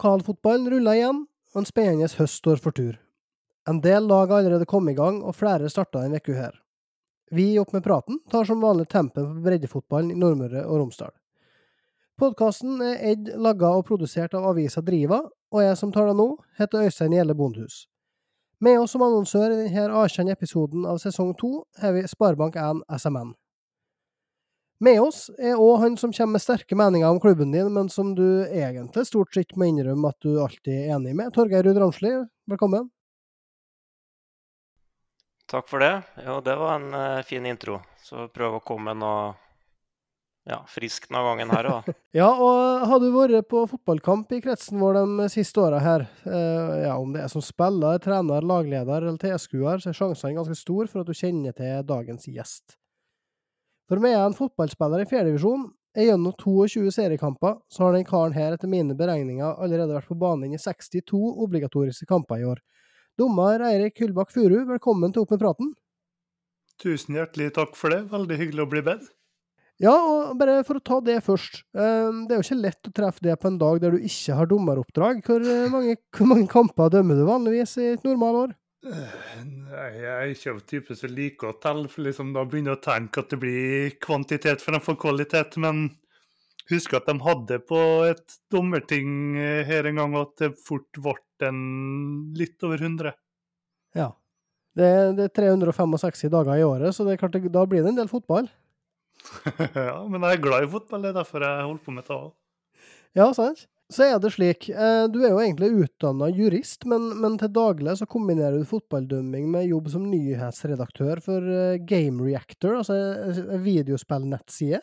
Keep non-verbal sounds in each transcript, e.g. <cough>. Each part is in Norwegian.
Lokalfotballen ruller igjen, og en spennende høst står for tur. En del lag har allerede kommet i gang, og flere starta en uke her. Vi Opp med praten tar som vanlig tempen på breddefotballen i Nordmøre og Romsdal. Podkasten er edd, laga og produsert av avisa Driva, og jeg som taler nå, heter Øystein Gjelle Bondhus. Med oss som annonsør i denne avkjente episoden av sesong to har vi Sparebank1 SMN. Med oss er òg han som kommer med sterke meninger om klubben din, men som du egentlig stort sett må innrømme at du alltid er enig med. Torgeir Ruud Ramsli, velkommen. Takk for det. Jo, det var en uh, fin intro. Så prøv å komme med noe ja, friskt denne gangen her òg. <laughs> ja, og har du vært på fotballkamp i kretsen vår de siste åra her, uh, ja, om det er som spiller, trener, lagleder eller tilskuer, så er sjansene ganske store for at du kjenner til dagens gjest. For meg er en fotballspiller i fjerdedivisjon. Gjennom 22 seriekamper så har den karen her etter mine beregninger allerede vært på banen i 62 obligatoriske kamper i år. Dommer Eirik Hyllbakk Furu, velkommen til Opp med praten. Tusen hjertelig takk for det. Veldig hyggelig å bli bedt. Ja, og bare for å ta det først. Eh, det er jo ikke lett å treffe det på en dag der du ikke har dommeroppdrag. Hvor eh, mange, hvor mange kamper dømmer du vanligvis i et normalår? Nei, jeg er ikke av typen som liker å telle, for liksom da begynner jeg å tenke at det blir kvantitet fremfor kvalitet. Men husker at de hadde på et dommerting eh, her en gang at det fort ble en litt over 100. Ja. Det, det er 365 dager i året, så det er klart, da blir det en del fotball. <laughs> ja, men jeg er glad i fotball, det er derfor jeg holder på med det òg. Ja, sant så er det slik, eh, du er jo egentlig utdanna jurist, men, men, til daglig så kombinerer du fotballdømming med jobb som nyhetsredaktør for eh, Game Reactor, altså en videospillnettside.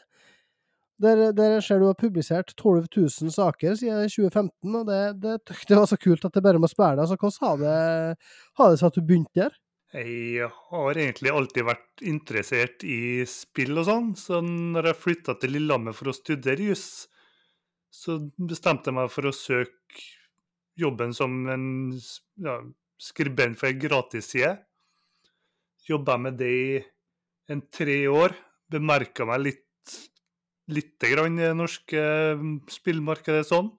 Der, der ser du har publisert 12 000 saker siden 2015, og det, det, det, var så kult at det bare må spørre deg. Altså, hvordan har det, har det seg at du begynte der? Jeg har egentlig alltid vært interessert i spill og sånn, så når jeg flytta til Lillehammer for å studere juss, så bestemte jeg meg for å søke jobben som en ja, skribent for ei gratisside. Jobba med det i en tre år. Bemerka meg litt lite grann i det norske mm, spillmarkedet sånn.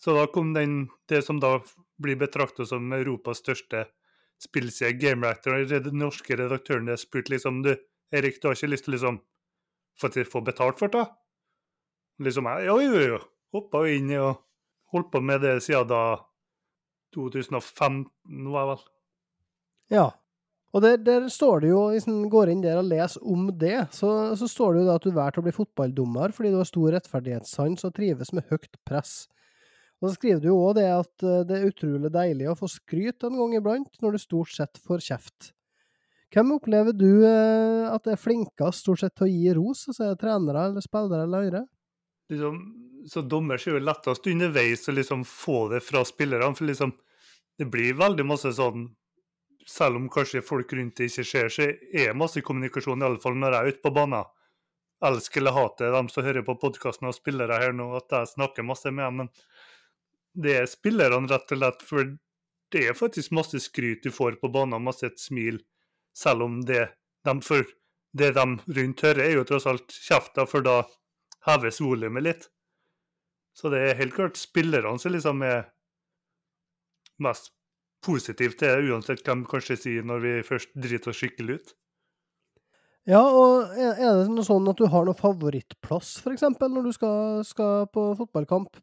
Så da kom den, det som da blir betrakta som Europas største spillside, GameRactor. Den norske redaktøren spurte liksom du, Erik, du har ikke lyst til liksom få betalt for det? Liksom jeg, jo, jo, jo hoppa inn i og holdt på med det siden da 2015, var jeg vel. Ja. Og der, der, står det jo, hvis en går inn der og leser om det, så, så står det jo at du valgte å bli fotballdommer fordi du har stor rettferdighetssans og trives med høyt press. Og så skriver du jo òg det at eh, det er utrolig deilig å få skryt en gang iblant, når du stort sett får kjeft. Hvem opplever du eh, at er flinkest stort sett til å gi ros? Altså er trenere eller spillere eller andre? Liksom, så dommer er jo lettest underveis å liksom få det fra spillerne. For liksom, det blir veldig masse sånn Selv om kanskje folk rundt det ikke ser, så er masse kommunikasjon, iallfall når jeg er ute på banen. Elsker eller hater dem som hører på podkasten og spillere her nå, at jeg snakker masse med dem. Men det er spillerne, rett og slett. For det er faktisk masse skryt du får på banen, masse et smil. Selv om det de, for det de rundt hører, er jo tross alt kjefta, for da heves volumet litt. Så det er helt klart spillerne som liksom er mest positive til det, uansett hva de kanskje sier når vi først driter oss skikkelig ut. Ja, og er det noe sånn at du har noe favorittplass, f.eks., når du skal, skal, på fotballkamp?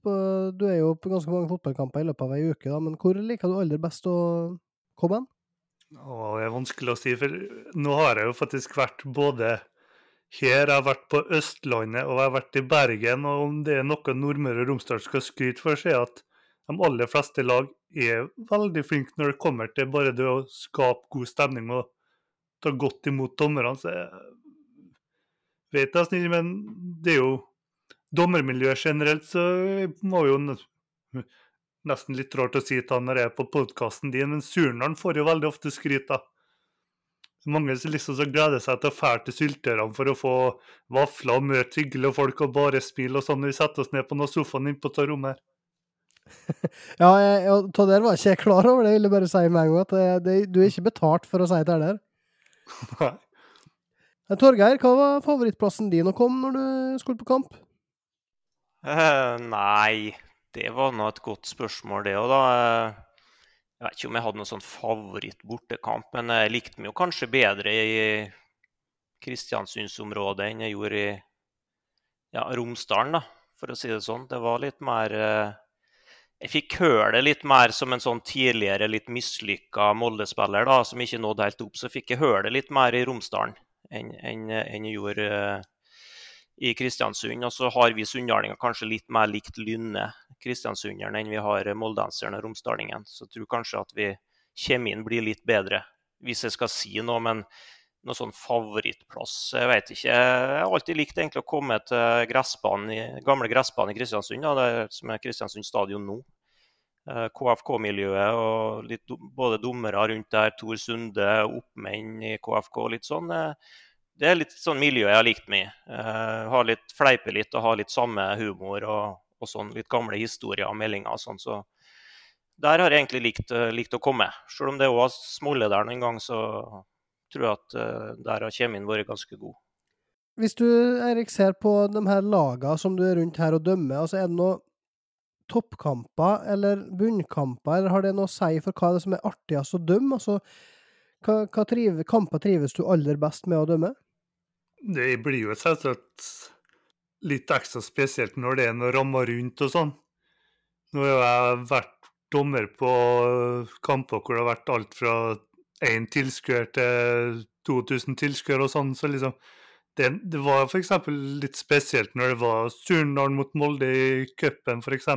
Du er jo på ganske mange fotballkamper i løpet av ei uke, da, men hvor liker du aller best å komme hen? Det er vanskelig å si, for nå har jeg jo faktisk vært både her jeg har vært på Østlandet og jeg har vært i Bergen, og om det er noe Nordmøre og Romsdal skal skryte for, så er at de aller fleste lag er veldig flinke når det kommer til bare det å skape god stemning og ta godt imot dommerne. Så jeg vet nesten ikke, men det er jo dommermiljøet generelt, så må jo nesten litt rart å si til han når jeg er på podkasten din, men Surnadal får jo veldig ofte skryt, da mange som liksom så gleder seg til å dra til Syltørene for å få vafler og møte hyggelige folk og bare smile og sånn når vi setter oss ned på noen sofaen inne på det rommet her. <laughs> ja, jeg, det der var ikke jeg klar over, det jeg ville bare si med en gang. At det, det, du er ikke betalt for å si det der. <laughs> Nei. Torgeir, hva var favorittplassen din å komme når du skulle på kamp? Uh, nei, Det var nå et godt spørsmål, det òg, da. Jeg vet ikke om jeg hadde noen sånn favoritt-bortekamp, men jeg likte meg jo kanskje bedre i Kristiansundsområdet enn jeg gjorde i ja, Romsdalen, da, for å si det sånn. Det var litt mer eh, Jeg fikk høre det litt mer som en sånn tidligere litt mislykka Molde-spiller som ikke nådde helt opp. Så fikk jeg høre det litt mer i Romsdalen enn, enn, enn jeg gjorde eh, i Kristiansund. Og så har vi sunnhardlinger kanskje litt mer likt Lynne kristiansunderen enn vi har moldenseren og romsdalingen. Så jeg tror kanskje at vi kjemien blir litt bedre, hvis jeg skal si noe. Men noe sånn favorittplass Jeg vet ikke. Jeg har alltid likt egentlig å komme til gressbanen gamle gressbanen i Kristiansund, da, det som er Kristiansund stadion nå. Eh, KFK-miljøet og litt, både dommere rundt der, Tor Sunde, oppmenn i KFK, litt sånn. Eh, det er litt sånn miljø jeg har likt meg i. Uh, har litt, fleipe litt og ha litt samme humor. og og sånn, litt gamle historier og meldinger og sånn. Så der har jeg egentlig likt, uh, likt å komme. Selv om det òg var smolle der noen gang, så tror jeg at uh, der har kjemien vært ganske god. Hvis du Erik, ser på de her lagene som du er rundt her og dømmer, altså er det noe toppkamper eller bunnkamper, eller har det noe å si for hva det som er artigst å dømme? Altså, hva, hva trive, kamper trives du aller best med å dømme? Det blir jo selvsagt litt ekstra spesielt når det er noe rammer rundt og sånn. Nå har jeg vært dommer på kamper hvor det har vært alt fra én tilskuer til 2000 tilskuere og sånn, så liksom det, det var f.eks. litt spesielt når det var Surnadal mot Molde i cupen, f.eks.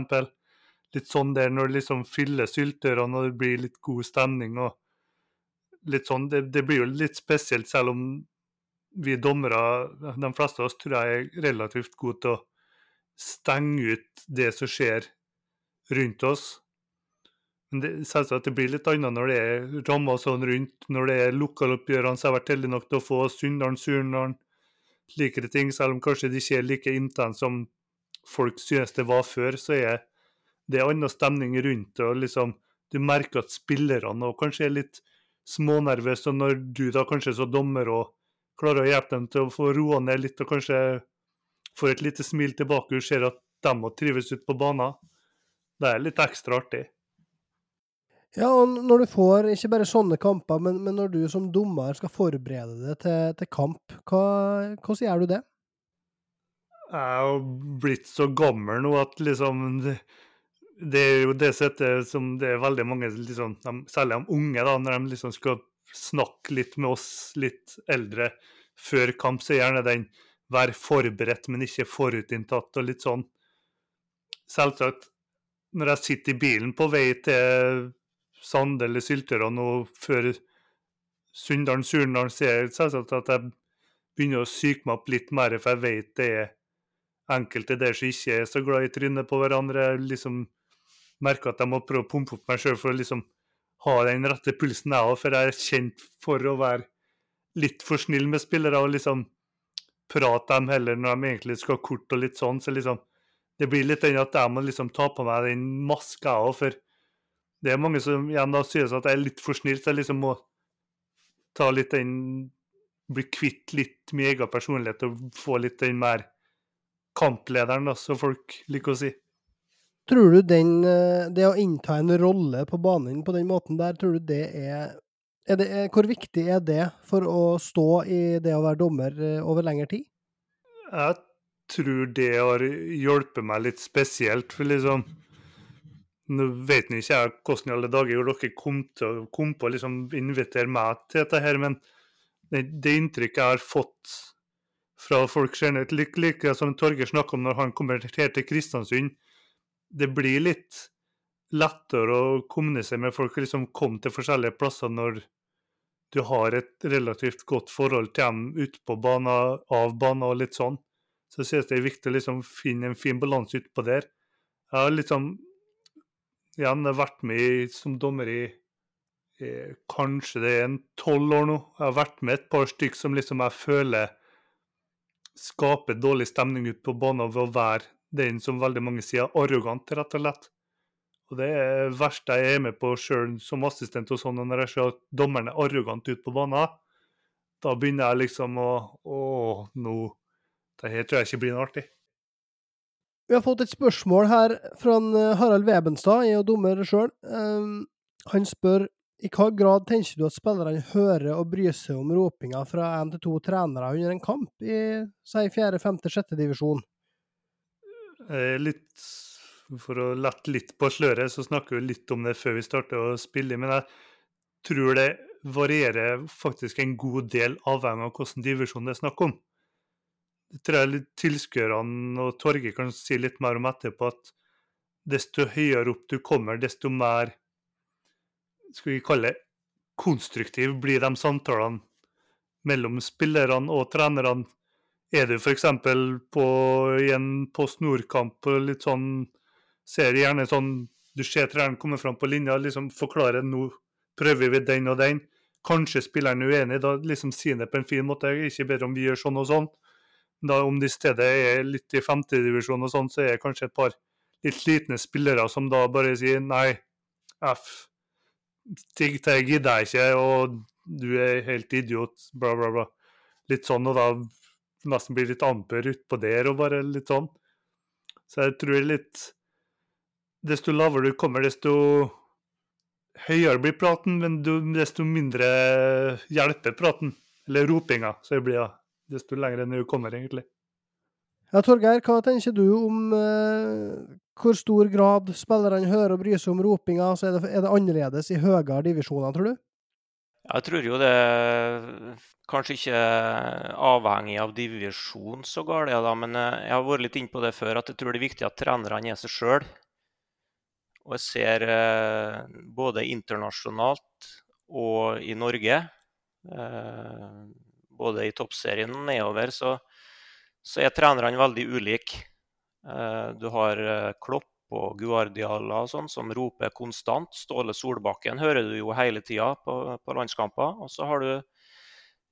Litt sånn der når det liksom fyller syltørene og det blir litt god stemning og litt sånn. Det, det blir jo litt spesielt, selv om vi dommere, de fleste av oss, tror jeg er relativt gode til å stenge ut det som skjer rundt oss. Men det, selvsagt det blir litt annet når det er rammer sånn rundt, når det er lokaloppgjørene så har vært heldig nok til å få Sunndalen, Surndalen, slikere ting. Selv om kanskje de ikke er like intense som folk synes det var før, så er det annen stemning rundt det. og liksom, Du merker at spillerne og kanskje er litt smånervøse, og når du da kanskje som dommer og klarer å hjelpe dem til å få roa ned litt og kanskje få et lite smil tilbake og ser at de må trives ute på banen. Det er litt ekstra artig. Ja, og når du får ikke bare sånne kamper, men, men når du som dommer skal forberede deg til, til kamp, hva, hvordan gjør du det? Jeg er blitt så gammel nå at liksom det, det er jo det settet som det er veldig mange, liksom, særlig de unge, da, når de liksom skal snakke litt med oss litt eldre før kamp, så gjerne den være forberedt, men ikke forutinntatt og litt sånn. Selvsagt, når jeg sitter i bilen på vei til Sande eller Syltøra nå før Sunndalen-Surnadalen, ser jeg selvsagt at jeg begynner å psyke meg opp litt mer, for jeg vet det er enkelte der som ikke er så glad i trynet på hverandre. Jeg liksom merker at jeg må prøve å pumpe opp meg sjøl for å liksom ha den rette pulsen, jeg òg, for jeg er kjent for å være litt for snill med spillere og liksom prate dem heller når de egentlig skal ha kort og litt sånn. Så liksom Det blir litt den at jeg må liksom ta på meg den maska òg, for det er mange som igjen da synes at jeg er litt for snill, så jeg liksom må ta litt den Bli kvitt litt min egen personlighet og få litt den mer kamplederen, da, som folk liker å si. Tror du den, eh, det å innta en rolle på banen på den måten der, tror du det er, er det, Hvor viktig er det for å stå i det å være dommer eh, over lengre tid? Jeg tror det har hjulpet meg litt spesielt, for liksom Nå vet ikke jeg hvordan i alle dager dere kom, til, kom på å liksom invitere meg til dette her, men det, det inntrykket jeg har fått fra folk generelt, like, like som Torgeir snakker om når han kommer til Kristiansund, det blir litt lettere å kommunisere med folk og liksom komme til forskjellige plasser når du har et relativt godt forhold til dem ute på banen, av banen og litt sånn. Så synes det er viktig å liksom finne en fin balanse utpå der. Jeg har liksom igjen vært med som dommer i kanskje det er en tolv år nå. Jeg har vært med et par stykk som liksom jeg føler skaper dårlig stemning ute på banen ved å være den som veldig mange sier arrogant, rett og slett. Og det er det verste jeg er med på sjøl som assistent og sånn, når jeg ser at dommeren er arrogant ute på banen. Da begynner jeg liksom å Å, nå Det her tror jeg ikke blir noe artig. Vi har fått et spørsmål her fra eh, Harald Webenstad, jeg er jo dommer sjøl. han spør i hva grad tenker du at spillerne hører og bryr seg om ropinga fra én til to trenere under en kamp i si fjerde, femte, sjette divisjon? Eh, litt For å lette litt på sløret, så snakker vi litt om det før vi starter å spille. Men jeg tror det varierer faktisk en god del avhengig av hvilken divisjon det er snakk om. Det tror jeg tilskuerne og Torgeir kan si litt mer om etterpå, at desto høyere opp du kommer, desto mer skal vi kalle det konstruktiv blir de samtalene mellom spillerne og trenerne. Er du f.eks. på i en Post Nord-kamp litt sånn Ser gjerne sånn Du ser treneren komme fram på linja, liksom forklare nå prøver vi den og den. Kanskje spilleren er uenig, da liksom sier det på en fin måte. Ikke bedre om vi gjør sånn og sånn. Da Om det i stedet er litt i femtedivisjon og sånn, så er det kanskje et par litt slitne spillere som da bare sier nei, F. Det gidder jeg ikke, og du er helt idiot, bla, bla, bla. Litt sånn, og da nesten blir litt amper utpå der, og bare litt sånn. Så jeg tror litt Desto lavere du kommer, desto høyere blir praten, men desto mindre hjelper praten. Eller ropinga, så det blir ja. desto lenger enn du kommer, egentlig. Ja, Torgeir, hva tenker du om eh, hvor stor grad spillerne hører og bryr seg om ropinga? Så er, det, er det annerledes i høyere divisjoner, tror du? Jeg tror jo det kanskje ikke avhengig av divisjon så galt, da, men eh, jeg har vært litt inne på det før, at jeg tror det er viktig at trenerne er seg sjøl. Og jeg ser eh, både internasjonalt og i Norge, eh, både i toppserien og nedover, så, så er trenerne veldig ulike. Du har Klopp og Guardiala og sånn, som roper konstant. Ståle Solbakken hører du jo hele tida på, på, landskamper. Og så har du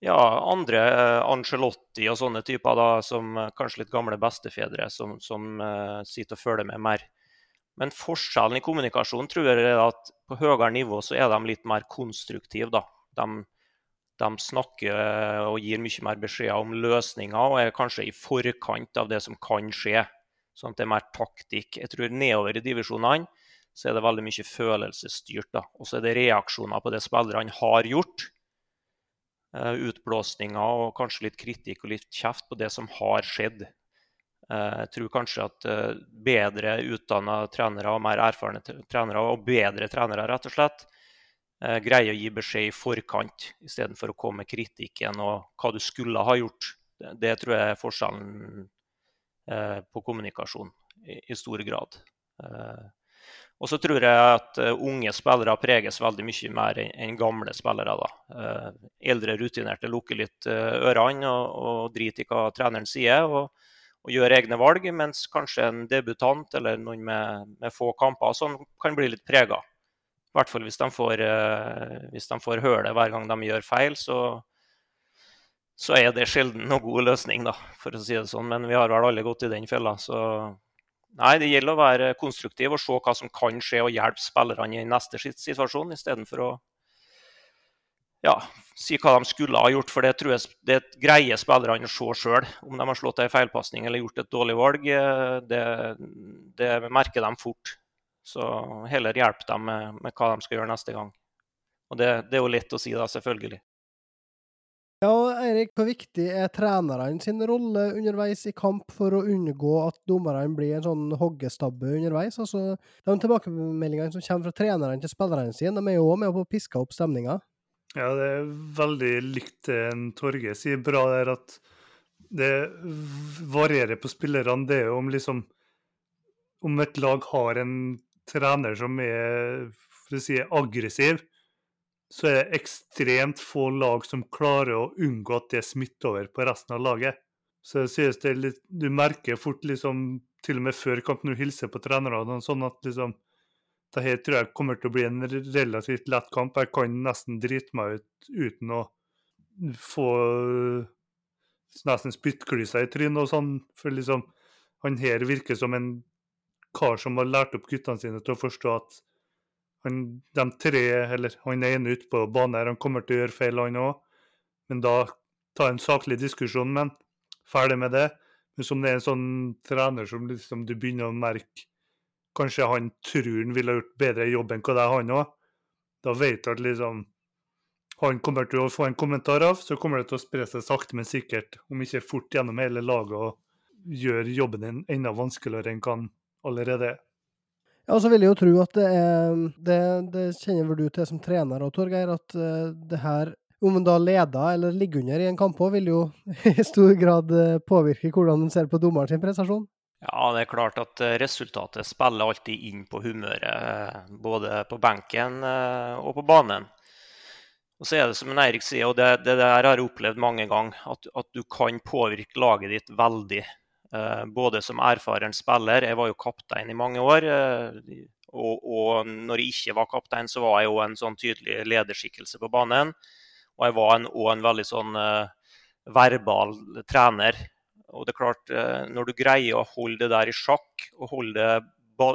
ja, andre Angelotti og sånne typer, da, som kanskje litt gamle bestefedre, som, som eh, sitter og følger med mer. Men forskjellen i kommunikasjon tror jeg er at på høyere nivå så er de litt mer konstruktive. da. De, de snakker og gir mye mer beskjeder om løsninger og er kanskje i forkant av det som kan skje. Sånn at det er mer taktikk. Jeg tror nedover i divisjonene så er det veldig mye følelsesstyrt. da. Og så er det reaksjoner på det spillerne har gjort. Uh, utblåsninger og kanskje litt kritikk og litt kjeft på det som har skjedd. Eh, jeg tror kanskje at eh, bedre utdanna trenere og mer erfarne trenere, og bedre trenere rett og slett, eh, greier å gi beskjed i forkant istedenfor å komme med kritikken og hva du skulle ha gjort. Det tror jeg er forskjellen på kommunikasjon i, i stor grad. Og så tror jeg at unge spillere preges veldig mye mer enn gamle spillere. da. Eldre rutinerte lukker litt ørene og, og driter i hva treneren sier. og og gjør egne valg, mens kanskje en debutant eller noen med, med få kamper sånn, kan bli litt prega. I hvert fall hvis de får, hvis de får høre det hver gang de gjør feil, så, så er det sjelden noen god løsning, da, for å si det sånn. Men vi har vel alle gått i den fella. Så nei, det gjelder å være konstruktiv og se hva som kan skje, og hjelpe spillerne i neste situasjon, istedenfor å ja, si hva de skulle ha gjort. For det tror jeg det greier spillerne å se sjøl. Om de har slått ei feilpasning eller gjort et dårlig valg, eh, det, det, merker de fort. Så heller hjelp dem med, med, hva de skal gjøre neste gang. Og det, det, er jo lett å si da, selvfølgelig. Ja, Eirik, hvor viktig er trenerne sin rolle underveis i kamp for å unngå at dommerne blir en sånn hoggestabbe underveis? Altså, De tilbakemeldingene som kommer fra trenerne til spillerne sine, de er jo òg med på å piske opp stemninga? Ja, det er veldig likt det Torge sier. Bra der at det varierer på spillerne. Det er jo om liksom Om et lag har en trener som er for å si, aggressiv, så er det ekstremt få lag som klarer å unngå at det smitter over på resten av laget. Så jeg synes det er litt, Du merker fort, liksom, til og med før kamp, når du hilser på trenerne, sånn at liksom her tror jeg kommer til å bli en relativt lett kamp. Jeg kan nesten drite meg ut uten å få nesten spyttklyser i trynet og sånn. For liksom, han her virker som en kar som har lært opp guttene sine til å forstå at han, de tre, eller han ene ute på banen her, han kommer til å gjøre feil, han òg. Men da ta en saklig diskusjon med han. Ferdig med det. Hvis om det er en sånn trener som liksom du begynner å merke Kanskje han tror han ville gjort bedre jobb enn hva det er han òg. Da vet du at liksom han kommer til å få en kommentar av, så kommer det til å spre seg sakte, men sikkert, om ikke fort gjennom hele laget, og gjøre jobben din enda vanskeligere enn han allerede er. Ja, og så vil jeg jo tro at det er Det, det kjenner vel du til som trener òg, Torgeir, at uh, det her om en da leder eller ligger under i en kamp òg, vil jo <laughs> i stor grad uh, påvirke hvordan en ser på dommeren sin prestasjon. Ja, det er klart at eh, resultatet spiller alltid inn på humøret, både på benken og på banen. Og så er det som Eirik sier, og det, det, der har jeg opplevd mange ganger, at, at, du kan påvirke laget ditt veldig. Eh, både som erfaren spiller, jeg var jo kaptein i mange år. Eh, og, og, når jeg ikke var kaptein, så var jeg jo en sånn tydelig lederskikkelse på banen. Og jeg var en, en, veldig sånn uh, verbal trener. Og det er klart, uh, når du greier å holde det der i sjakk, og holde det ba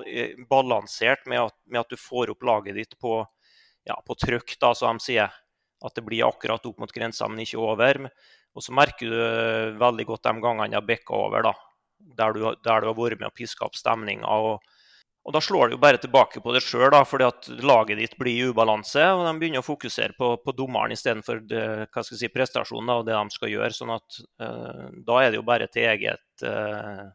balansert med at, med at, du får opp laget ditt på, ja, på trykk, da, som de sier, at det blir akkurat opp mot grensa, men ikke over. Og så merker du eh, veldig godt de gangene det har bikka over, da, der, du, der du, har vært med og piska opp stemninga. Og, og, da slår du jo bare tilbake på det sjøl, fordi at laget ditt blir i ubalanse. Og de begynner å fokusere på, på dommeren istedenfor si, prestasjonen og det de skal gjøre. sånn at uh, da er det jo bare til eget uh,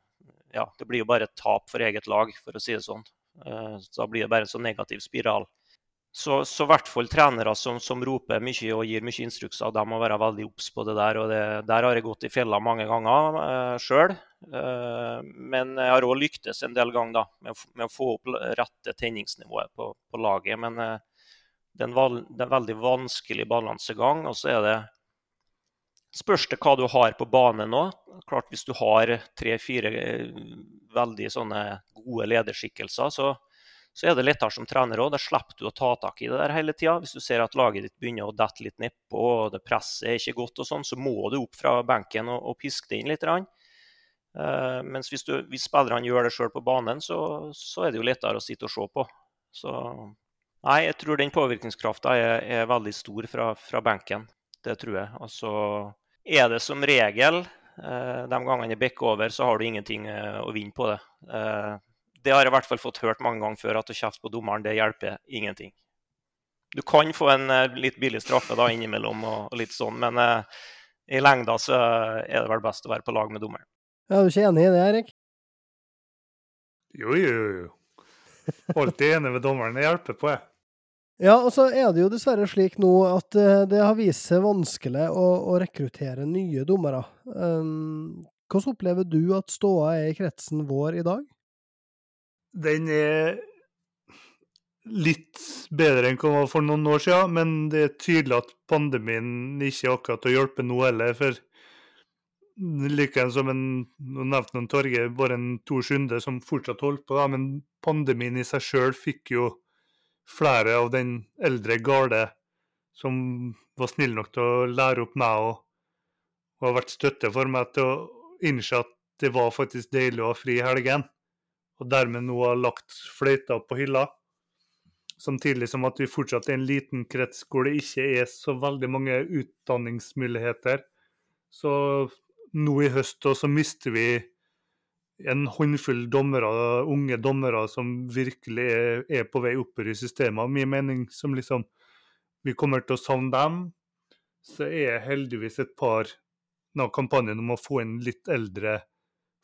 Ja, det blir jo bare et tap for eget lag, for å si det sånn. Uh, så da blir det bare en sånn negativ spiral. Så, så i hvert fall trenere som, som, roper mye og gir mye instrukser, de må være veldig obs på det der. og det, Der har jeg gått i fella mange ganger eh, sjøl. Eh, men jeg har òg lyktes en del ganger med, med, å få opp rette tenningsnivået på, på laget. Men eh, det, er en, det, er en veldig vanskelig balansegang. Og så er det Spørs det hva du har på banen nå. Klart Hvis du har tre-fire uh, veldig sånne gode lederskikkelser, så så er det lettere som trener òg. Da slipper du å ta tak i det der hele tida. Hvis du ser at laget ditt begynner å dette litt nedpå og det presset er ikke godt, og sånn, så må du opp fra benken og, og piske det inn litt. Uh, mens hvis, du, hvis spillerne gjør det sjøl på banen, så, så, er det jo lettere å sitte og se på. Så nei, jeg tror den påvirkningskrafta er, er, veldig stor fra, fra, benken. Det tror jeg. Altså er det som regel uh, de gangene jeg bikker over, så har du ingenting uh, å vinne på det. Det har jeg i hvert fall fått hørt mange ganger før, at å kjefte på dommeren det hjelper ingenting. Du kan få en uh, litt billig straffe da innimellom, og, litt sånn, men eh, i lengda så er det vel best å være på lag med dommeren. Er du ikke enig i det, Erik? Jo, jo, jo. Alltid enig med dommeren. Det hjelper på, jeg. Ja, og så er det jo dessverre slik nå at uh, det har vist seg vanskelig å, å rekruttere nye dommere. Um, hvordan opplever du at ståa er i kretsen vår i dag? Den er litt bedre enn var for noen år siden, men det er tydelig at pandemien ikke akkurat har hjulpet nå heller. For likeens som en Nå nevnte noen Torgeir bare en Tor Sunde som fortsatt holdt på, da, men pandemien i seg sjøl fikk jo flere av den eldre garde som var snill nok til å lære opp meg og, og har vært støtte for meg til å innse at det var faktisk deilig å ha fri i helgen og dermed nå har lagt fløyta på hylla. Samtidig som at vi fortsatt er en liten krets hvor det ikke er så veldig mange utdanningsmuligheter. Så nå i høst så mister vi en håndfull dommere, unge dommere som virkelig er, er på vei oppover i systemet. Min mening som liksom vi kommer til å savne dem, så er heldigvis et par av kampanjen om å få inn litt eldre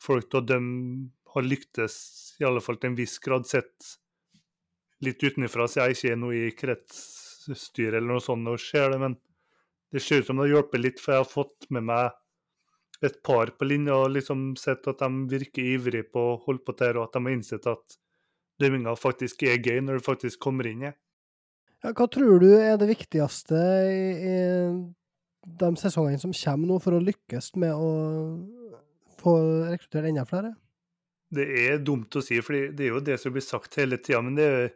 folk til å dømme har lyktes, i alle fall til en viss grad, sett litt utenfra, så jeg ikke er noe i kretsstyret eller noe sånt og ser det, men det ser ut som det har hjulpet litt, for jeg har fått med meg et par på linja og liksom sett at de virker ivrige på å holde på der, og at de har innsett at dømminga faktisk er gøy når du faktisk kommer inn i. Ja, hva tror du er det viktigste i, i de sesongene som kommer nå, for å lykkes med å få rekruttert enda flere? Det er dumt å si, for det er jo det som blir sagt hele tida. Men det er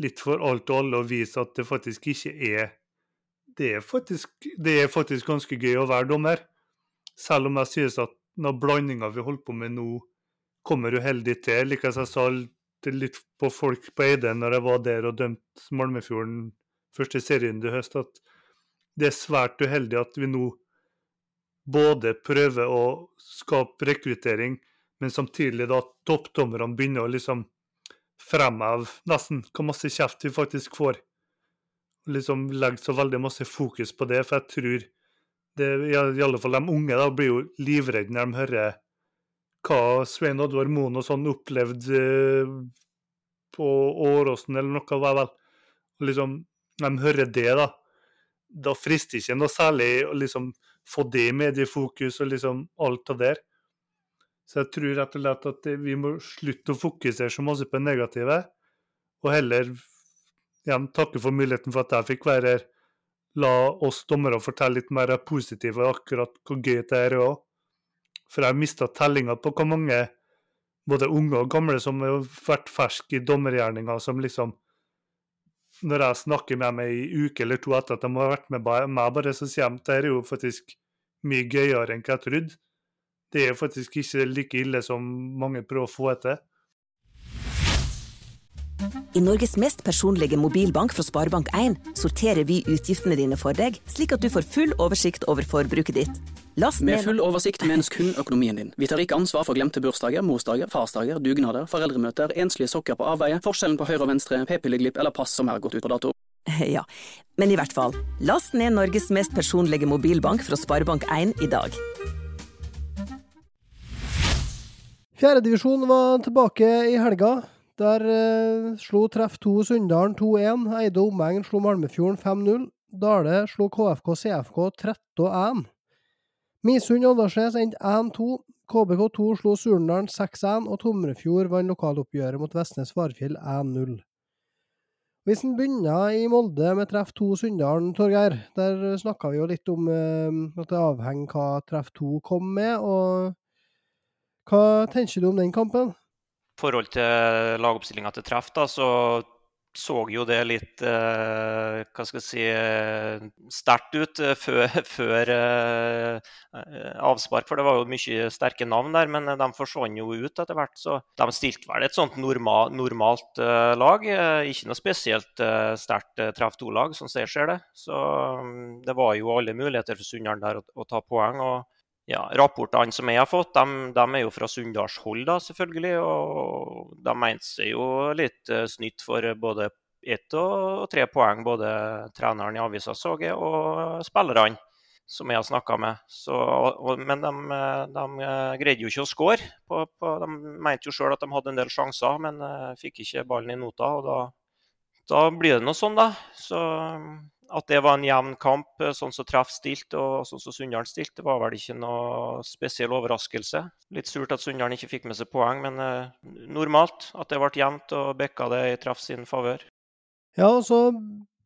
litt for alt og alle å vise at det faktisk ikke er Det er faktisk, det er faktisk ganske gøy å være dommer. Selv om jeg synes at når blandinga vi holder på med nå, kommer uheldig til. Like jeg sa litt på folk på Eide når jeg var der og dømte Malmefjorden første serien i høst, at det er svært uheldig at vi nå både prøver å skape rekruttering, men samtidig da toppdommerne begynner å liksom fremheve nesten hvor masse kjeft vi faktisk får. Liksom legger så veldig masse fokus på det, for jeg tror det, i alle fall de unge da, blir jo livredde når de hører hva Svein Oddvar Moen og sånn opplevde eh, på Åråsen eller noe, var vel. Liksom, når de hører det, da, da frister ikke noe særlig å liksom få det i mediefokus og liksom alt det der. Så jeg tror rett og slett at vi må slutte å fokusere så masse på det negative, og heller igjen takke for muligheten for at jeg fikk være her. La oss dommere fortelle litt mer positivt og akkurat hvor gøy det er òg. For jeg har mista tellinga på hvor mange, både unge og gamle, som har vært ferske i dommergjerninga, som liksom Når jeg snakker med dem ei uke eller to etter at de har vært med meg, bare så sier de at det er jo faktisk mye gøyere enn hva jeg trodde det er faktisk ikke like ille som mange prøver å få etter. I Norges mest personlige mobilbank fra Sparebank1 sorterer vi utgiftene dine for deg, slik at du får full oversikt over forbruket ditt. Last Med full oversikt menes kun økonomien din. Vi tar ikke ansvar for glemte bursdager, morsdager, farsdager, dugnader, foreldremøter, enslige sokker på avveie, forskjellen på høyre og venstre, p-pilleglipp eller pass som er gått ut på dato. <laughs> Ja, men i hvert fall, last ned Norges mest personlige mobilbank fra Sparebank1 i dag. Fjerdedivisjon var tilbake i helga. Der eh, slo Treff 2 Sunndalen 2-1. Eide og omegn slo Malmefjorden 5-0. Dale slo KFK CFK 13-1. Misund Åndalsnes endte 1-2. KBK2 slo Surnadalen 6-1, og Tomrefjord vant lokaloppgjøret mot Vestnes Varfjell 1-0. Hvis en begynner i Molde med treff 2 Sunndalen, Torgeir, der snakka vi jo litt om eh, at det avhenger hva treff 2 kom med. og hva tenker du om den kampen? I forhold til lagoppstillinga til treff, da, så så jo det litt eh, hva skal jeg si, eh, sterkt ut eh, <laughs> før, før eh, avspark. For det var jo mye sterke navn der, men de forsvant jo ut etter hvert. Så de stilte vel et sånt normal, normalt eh, lag. Eh, ikke noe spesielt sterkt treff to-lag, sånn som jeg ser det. Så mm, det var jo alle muligheter for Sunndal der å, å, ta poeng. og ja, rapportene som jeg har fått, de, de er jo fra Sunndalshold, da, selvfølgelig. Og de mente seg jo litt uh, snytt for både ett og tre poeng, både treneren i avisa så og spillerne som jeg har snakka med. Så, og, men de, de, greide jo ikke å skåre. de mente jo sjøl at de hadde en del sjanser, men uh, fikk ikke ballen i nota. og da, da blir det noe sånn, da. Så at det var en jevn kamp, eh, sånn som Treff stilte og sånn som Sunndal stilte, var vel ikke noe spesiell overraskelse. Litt surt at Sunndal ikke fikk med seg poeng, men eh, normalt at det ble jevnt og bekka det i Treff sin favør. Ja, og så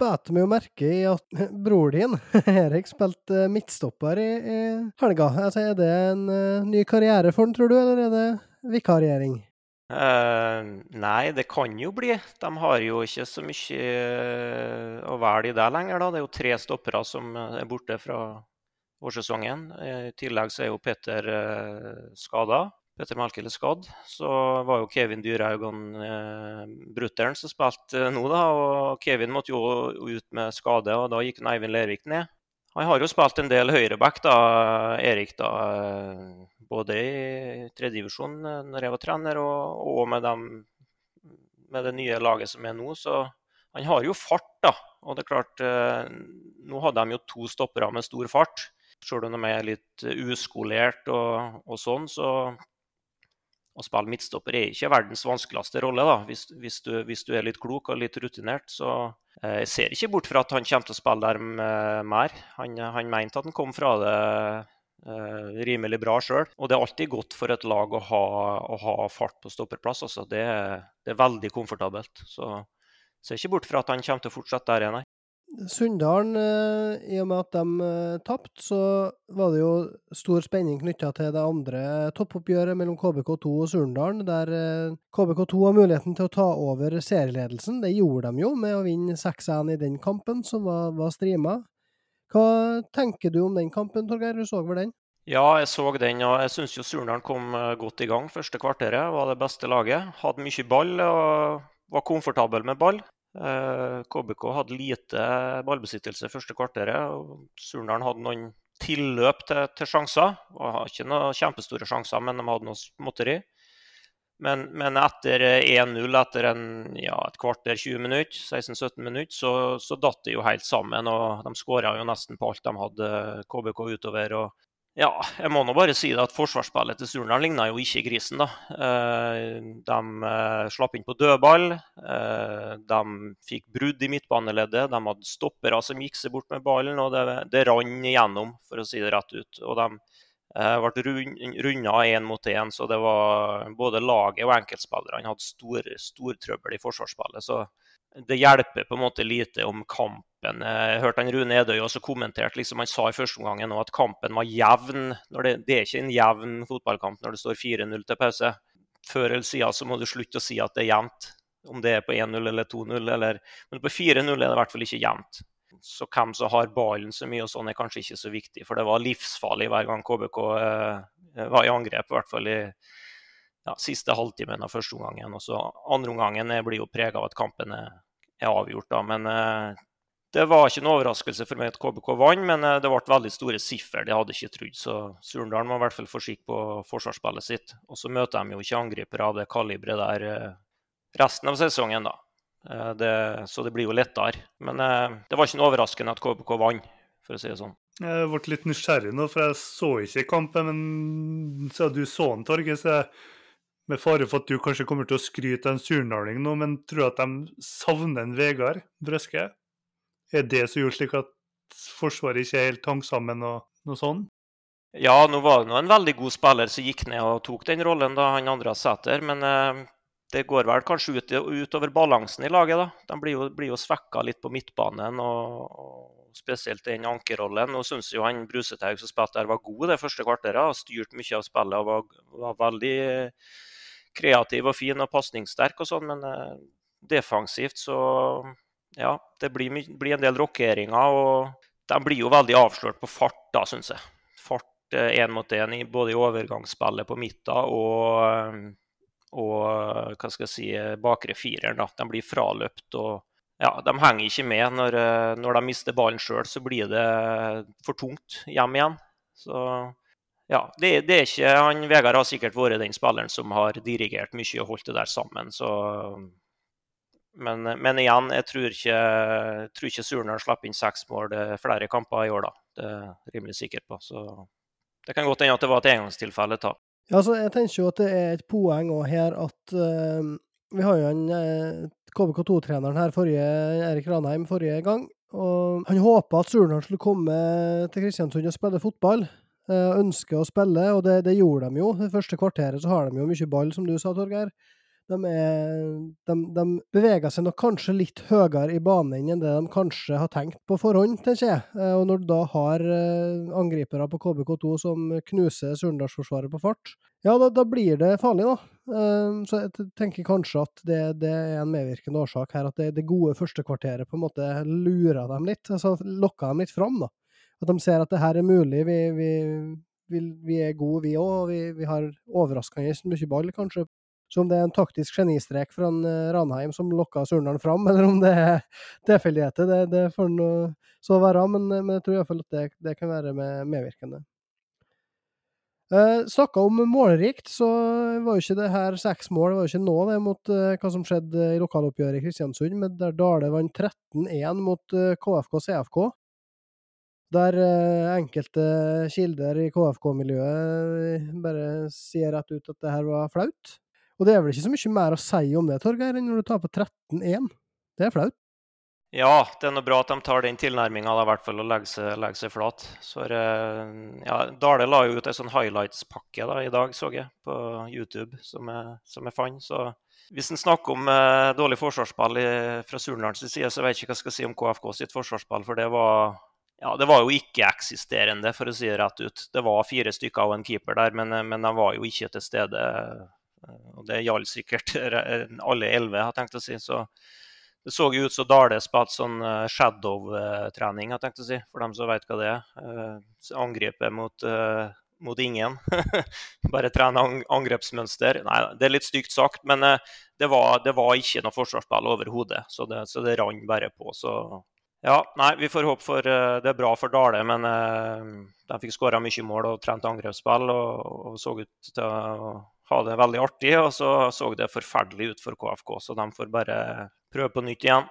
bet vi jo merke i at <laughs> bror din, <laughs> Erik, spilte midtstopper i, i helga. Altså, er det en uh, ny karriere for han, tror du, eller er det vikariering? Uh, nei, det kan jo bli. De har jo ikke så mye uh, å velge i det lenger. Da. Det er jo tre stoppere som eh, er borte fra vårsesongen. I tillegg så er jo Petter uh, skada. Petter Melkel er skadd. Så var jo Kevin Dyrhaugan uh, brutter'n som spilte nå, da. Og Kevin måtte jo ut med skade, og da gikk Eivind Lervik ned. Han har jo spilt en del høyreback, da, Erik. da både i tredjedivisjon eh, når jeg var trener, og, og med, dem, med, det nye laget som er nå. Så han har jo fart, da. Og det er klart, eh, nå hadde de jo to stoppere med stor fart. Selv om de er litt uskolert og, og sånn, så å spille midtstopper er ikke verdens vanskeligste rolle, da, hvis, hvis, du, hvis, du, er litt klok og litt rutinert. Så eh, jeg ser ikke bort fra at han kommer til å spille der mer. Han, han mente at han kom fra det Eh, rimelig bra sjøl. Og det er alltid godt for et lag å ha, å ha fart på stopperplass. Altså. Det, det, er veldig komfortabelt. Så ser ikke bort fra at han kommer til å fortsette der nei. Sunndalen, eh, i og med at de eh, tapte, så var det jo stor spenning knytta til det andre toppoppgjøret mellom KBK2 og Surndalen, der KBK2 har muligheten til å ta over serieledelsen. Det gjorde de jo med å vinne 6-1 i den kampen, som var, var streama. Hva tenker du om den kampen, Torgeir? Du så vel den? Ja, jeg så den, og jeg syns Surnadal kom eh, godt i gang. Første kvarteret var det beste laget. Hadde mye ball og var komfortabel med ball. KBK eh, hadde lite ballbesittelse første kvarteret. og Surnadal hadde noen tilløp til, til sjanser. Var ikke noen kjempestore sjanser, men de hadde noe småtteri. Men, men etter 1-0 etter en, ja, et kvarter, 20 minutter, 16-17 minutter, så, så datt det jo helt sammen. og De skåra jo nesten på alt de hadde KBK utover. og ja, jeg må nå bare si det at forsvarsspillet til Surnadal ligna jo ikke grisen. da. Eh, de eh, slapp inn på dødball. Eh, de fikk brudd i midtbaneleddet. De hadde stoppere som gikk seg bort med ballen, og det, det rant igjennom, for å si det rett ut. Og de ble runda én mot én, så det var både laget og enkeltspillerne hadde stor, stor trøbbel i forsvarsspillet. Så det hjelper på en måte lite om kampen. Jeg hørte han Rune Edøy også kommenterte liksom, Han sa i første omgang at kampen var jevn. Det, det, er ikke en jevn fotballkamp når det står 4-0 til pause. Før eller siden så må du slutte å si at det er jevnt. Om det er på 1-0 eller 2-0. Men på 4-0 er det i hvert fall ikke jevnt. Så hvem som har ballen så mye og sånn, er kanskje ikke så viktig. For det var livsfarlig hver gang KBK eh, var i angrep, i hvert fall i ja, siste halvtimen av første omgangen. Og så andre omgangen blir jo prega av at kampen er, avgjort, da. Men eh, det var ikke noe overraskelse for meg at KBK vant, men eh, det ble veldig store siffer. Det hadde jeg ikke trodd. Så Surndalen må i hvert fall få skikk på forsvarsspillet sitt. Og så møter de jo ikke angripere av det kaliberet der eh, resten av sesongen, da. Eh, det, så det blir jo lettere. Men eh, det var ikke noe overraskende at KBK vant, for å si det sånn. Jeg ble litt nysgjerrig nå, for jeg så ikke kampen. Men siden du så den, Torgeir, så jeg med fare for at du kanskje kommer til å skryte av en surnaling nå, men tror at de savner en Vegard Brøske? Er det som gjorde slik at Forsvaret ikke er helt hang sammen og noe sånt? Ja, nå var det nå en veldig god spiller som gikk ned og tok den rollen, da, han andre setter, Men eh, det går vel kanskje ut, utover balansen i laget, da. De blir jo, blir jo svekka litt på midtbanen, og, og spesielt den ankerrollen. Nå syns jo han Brusethaug som spilte der, var god det første kvarteret. Har styrt mye av spillet og var, var veldig kreativ og fin og pasningssterk og sånn, men eh, defensivt så ja, det blir, blir en del rokeringer. Og de blir jo veldig avslørt på fart, da, syns jeg. Fart én eh, mot én både i overgangsspillet på midten og, eh, og hva skal jeg si, bakre fireren. Da. De blir fraløpt og ja, de henger ikke med. Når, når de mister ballen sjøl, så blir det for tungt hjem igjen. Så ja, det, det, er ikke han Vegard har sikkert vært den spilleren som har dirigert mye og holdt det der sammen. Så, men, men, igjen, jeg tror ikke, tror ikke Surnadal slapp inn seks mål flere kamper i år, da. Det er jeg rimelig sikker på. Så det kan godt hende at det var et engangstilfelle. ta. Ja, altså, jeg tenker jo at det er et poeng her at uh, vi har jo en uh, KBK2-treneren her forrige, Erik Ranheim forrige gang. og Han håpa at Surnadal skulle komme til Kristiansund og spille fotball. Uh, ønsker å spille, og det, det, gjorde de jo. Det første kvarteret så har de jo mye ball, som du sa, Torgeir. De, er, de, de, beveger seg nok kanskje litt høyere i banen enn det de kanskje har tenkt på forhånd, tenker jeg. Eh, og når du da har eh, angripere på KBK2 som knuser Surndalsforsvaret på fart, ja, da, da, blir det farlig, da. Så jeg tenker kanskje at det, det er en medvirkende årsak her, at det, det gode første kvarteret på en måte lurer dem litt. Altså lokker dem litt fram, da. At de ser at det her er mulig. Vi, vi, vi, vi er gode, vi òg. Vi, vi har overraskende mye ball, kanskje. Så om det er en taktisk genistrek fra eh, Ranheim som lokka Surnadal fram, <laughs> eller om det er tilfeldigheter, det, det får nå så være. Men, men, jeg tror iallfall at det, det, kan være med, medvirkende. Eh, Snakka om målrikt, så var jo ikke det her seks mål var jo ikke nå det mot eh, hva som skjedde i lokaloppgjøret i Kristiansund, men der Dale vant 13-1 mot eh, KFK CFK. Der eh, enkelte kilder i KFK-miljøet eh, bare sier rett ut at det her var flaut. Og det er vel ikke så mye mer å si om det, Torgeir, enn når du på 13-1. Det er flaut. Ja, det er noe bra at de tar den tilnærminga i hvert fall og legger seg, legge seg flat. Så, eh, ja, Dale la jo ut en sånn highlights-pakke da, i dag, så jeg, på YouTube, som jeg, som jeg fant. Så hvis en snakker om eh, dårlig forsvarsspill fra Surnadals side, så vet jeg ikke hva jeg skal si om KFK sitt forsvarsspill, for det var ja, det var jo ikke-eksisterende, for å si det rett ut. Det var fire stykker og en keeper der, men, men de var jo ikke til stede. Og det gjaldt sikkert <laughs> alle elleve, har jeg tenkt å si. Så det så jo ut som Dale spilte sånn eh, shadow-trening, har jeg tenkt å si, for dem som vet hva det er. Angripe angrepet mot, mot ingen. <laughs> Bare trene angrepsmønster. Nei, det er litt stygt sagt, men det, var, det, var, ikke noe forsvarsspill overhodet. Så, så det rant bare på. Så Ja, nei, vi får håpe for Det er bra for Dale, men de fikk skåra mye mål og trent angrepsspill og, og, så ut til å ha det veldig artig. Og så så det forferdelig ut for KFK, så de får bare prøve på nytt igjen.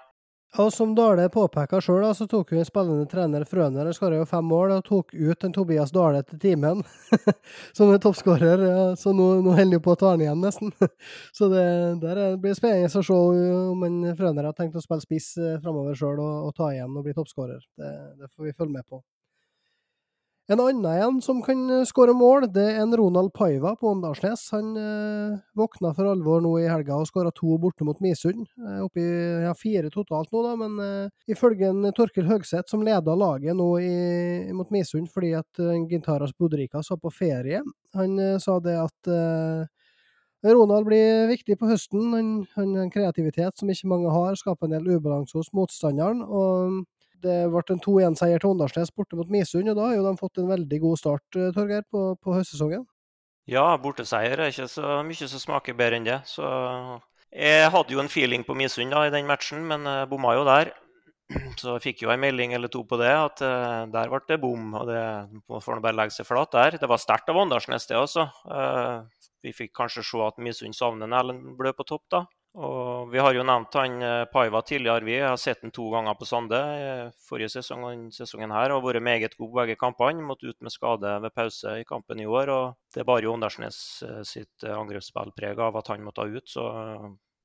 Og som Dale påpeka sjøl, så tok jo en spillende trener Frøner han skåra fem mål og tok ut en Tobias Dale til timen <laughs> som er toppskårer. Ja, så nå, nå holder han på å ta han igjen, nesten. <laughs> så det der blir spennende å se om en Frøner har tenkt å spille spiss eh, framover sjøl og, og, ta igjen og bli toppskårer. Det, det får vi følge med på. En annen en som kan eh, skåre mål, det er en Ronald Paiva på Åndalsnes. Han eh, våkna for alvor nå i helga og skåra to borte mot Misund. Eh, oppi ja, fire totalt nå, da, men eh, ifølge en Torkel Høgseth, som leda laget nå i, mot Misund fordi at eh, Gintaras Budrika var på ferie, han eh, sa det at eh, Ronald blir viktig på høsten. Han har en kreativitet som ikke mange har, skaper en del ubalanse hos motstanderen. og det ble en 2-1-seier til Åndalsnes borte mot Misund, og da har jo de fått en veldig god start, eh, Torgeir, på, på høstsesongen? Ja, borteseier er ikke så mye som smaker bedre enn det. Så jeg hadde jo en feeling på Misund da, i den matchen, men uh, bomma jo der. <clears throat> Så jeg fikk jo en melding eller to på det, at uh, der ble det bom. og det får bare legge seg flat der. Det var sterkt av Åndalsnes, det også. Uh, vi fikk kanskje se at Misund savner Erlend Blø på topp da. Og vi har jo nevnt han eh, Paiva tidligere. Vi har sett han to ganger på Sande eh, forrige sesong og sesongen her, og vært meget god begge kampene. Måtte ut med skade ved pause i kampen i år. og Det bar jo Åndalsnes eh, sitt angrepsspill preg av at han måtte ut. Så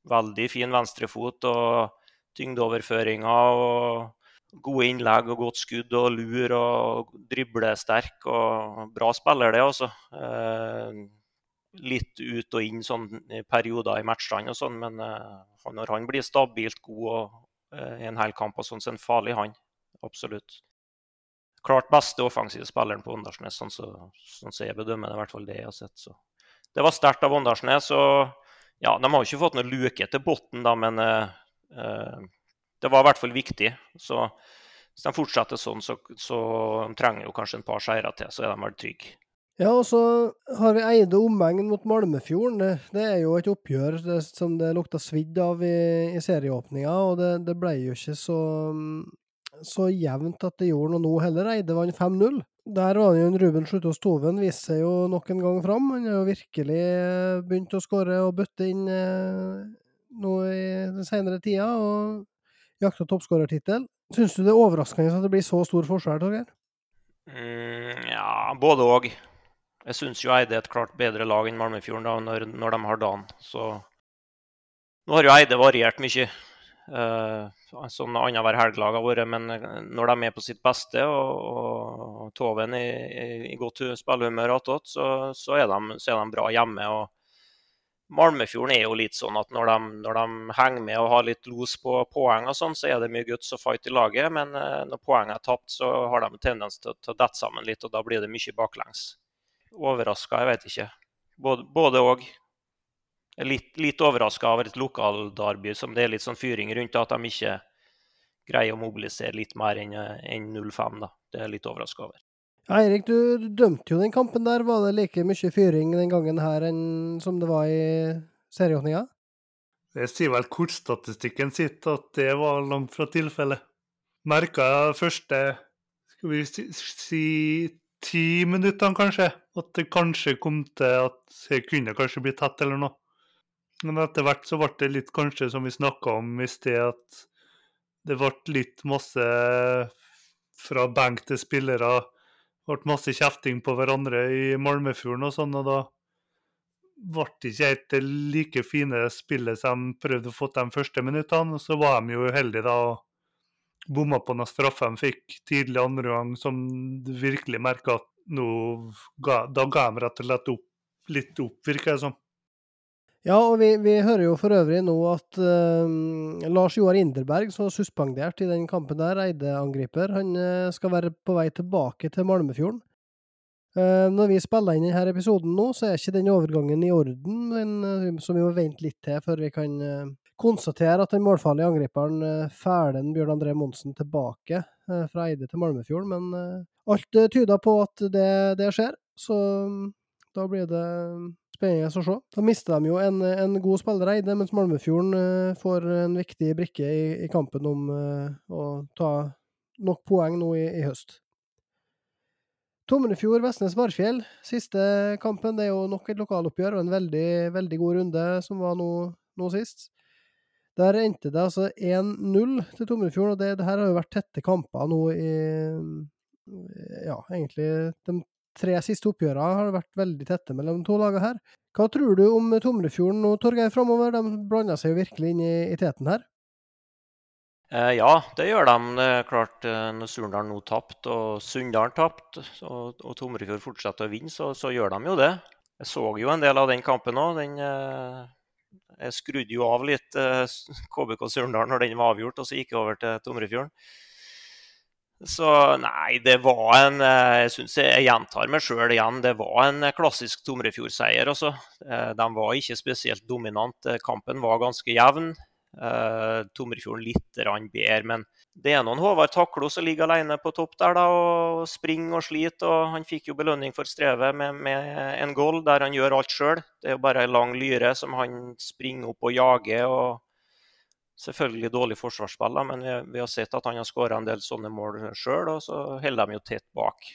veldig fin venstrefot og tyngdeoverføringer og gode innlegg og godt skudd og lur og driblesterk og bra spiller, det altså litt ut og inn sånn perioder i matchene og sånn, men uh, når han blir stabilt god og uh, en hel kamp og sånn, så er han farlig, han. Absolutt. Klart beste offensive spilleren på Åndalsnes, sånn som så, sånn jeg bedømmer det. i hvert fall det jeg har sett. Så. Det var sterkt av Åndalsnes. ja, De har jo ikke fått noe luke til bunnen, men uh, det var i hvert fall viktig. Så hvis de fortsetter sånn, så, så trenger de kanskje en par seire til, så er de vel trygge. Ja, og så har vi Eide omegn mot Malmefjorden. Det, det, er jo et oppgjør det, som det lukta svidd av i, i serieåpninga, og det, det, ble jo ikke så, så jevnt at det gjorde noe nå heller. Eide vant 5-0. Der var det jo en Ruben Slutås Toven viste seg jo nok en gang fram. Han har jo virkelig eh, begynt å skåre og bøtte inn eh, nå i den senere tida, og jakta toppskårertittel. Syns du det er overraskende at det blir så stor forskjell, Torgeir? Mm, ja, både òg. Jeg syns jo Eide er et klart bedre lag enn Malmefjorden da, når, når de har dagen. Så nå har jo Eide variert mye. Uh, sånn annenhver helg-lag har vært, men når de er på sitt beste og, og Toven i, i, godt spillehumør attåt, så, så, er de, så er de bra hjemme. og Malmefjorden er jo litt sånn at når de, når de, henger med og har litt los på poeng, og sånn, så er det mye guts og fight i laget. Men uh, når poenget er tapt, så har de tendens til å dette sammen litt, og da blir det mye baklengs overraska, jeg vet ikke. Både òg. Litt, litt overraska over et lokaldarby som det er litt sånn fyring rundt, at de ikke greier å mobilisere litt mer enn en 0-5. da. Det er litt overraska over. Eirik, du dømte jo den kampen der. Var det like mye fyring den gangen her enn som det var i serieåpninga? Det sier vel kortstatistikken sitt at det var langt fra tilfellet. Merka første skal vi si ti minuttene, kanskje. At det kanskje kom til at jeg kunne kanskje bli tatt eller noe. Men etter hvert så ble det litt kanskje som vi snakka om i sted, at det ble litt masse fra benk til spillere. Det ble masse kjefting på hverandre i Malmefjorden og sånn, og da ble det ikke helt det like fine spillet som de prøvde å få de første minuttene. Så var de jo uheldige da og bomma på noen straffer de fikk tidlig andre gang, som du virkelig merka at nå ga, da ga de rett og slett opp, litt opp, virker det som. Ja, og vi, vi, hører jo for øvrig nå at uh, Lars Joar Inderberg, som var suspendert i den kampen der, Eide-angriper, han uh, skal være på vei tilbake til Malmefjorden. Uh, når vi spiller inn denne episoden nå, så er ikke den overgangen i orden, men som vi må vente litt til før vi kan konstatere at den målfarlige angriperen eh, Fælen Bjørn André Monsen tilbake eh, fra Eide til Malmefjord, men eh, alt tyder på at det, det skjer. Så mm, da blir det spennende å se. Da mister de jo en, en god spiller, Eide, mens Malmefjorden eh, får en viktig brikke i, i kampen om eh, å ta nok poeng nå i, i høst. Tomrefjord Vestnes Varfjell, siste kampen. Det er jo nok et lokaloppgjør og en veldig, veldig god runde som var nå, nå sist. Der endte det altså 1-0 til Tomrefjorden, og det, det, her har jo vært tette kamper nå i Ja, egentlig de tre siste oppgjørene har det vært veldig tette mellom de to lagene her. Hva tror du om Tomrefjorden nå, Torgeir, framover? De blanda seg jo virkelig inn i, i teten her. Eh, ja, det gjør de. Det er klart eh, Når Surndal nå tapte og Sunndal tapte, og, og Tomrefjord fortsetter å vinne, så, så, gjør de jo det. Jeg så jo en del av den kampen òg. Eh, jeg skrudde jo av litt KBK Surndal når den var avgjort, og så gikk jeg over til Tomrefjorden. Så nei, det var en Jeg syns jeg gjentar meg sjøl igjen. Det var en klassisk Tomrefjord-seier. Altså. De var ikke spesielt dominant. Kampen var ganske jevn. Uh, Tomrefjorden litt bedre, men det er noen Håvard Taklo som ligger alene på topp der da, og springer og sliter. og Han fikk jo belønning for strevet med, med en goal der han gjør alt sjøl. Det er jo bare ei lang lyre som han springer opp og jager. og Selvfølgelig dårlig forsvarsspill, men vi, vi, har sett at han har skåra en del sånne mål sjøl, og så holder de jo tett bak.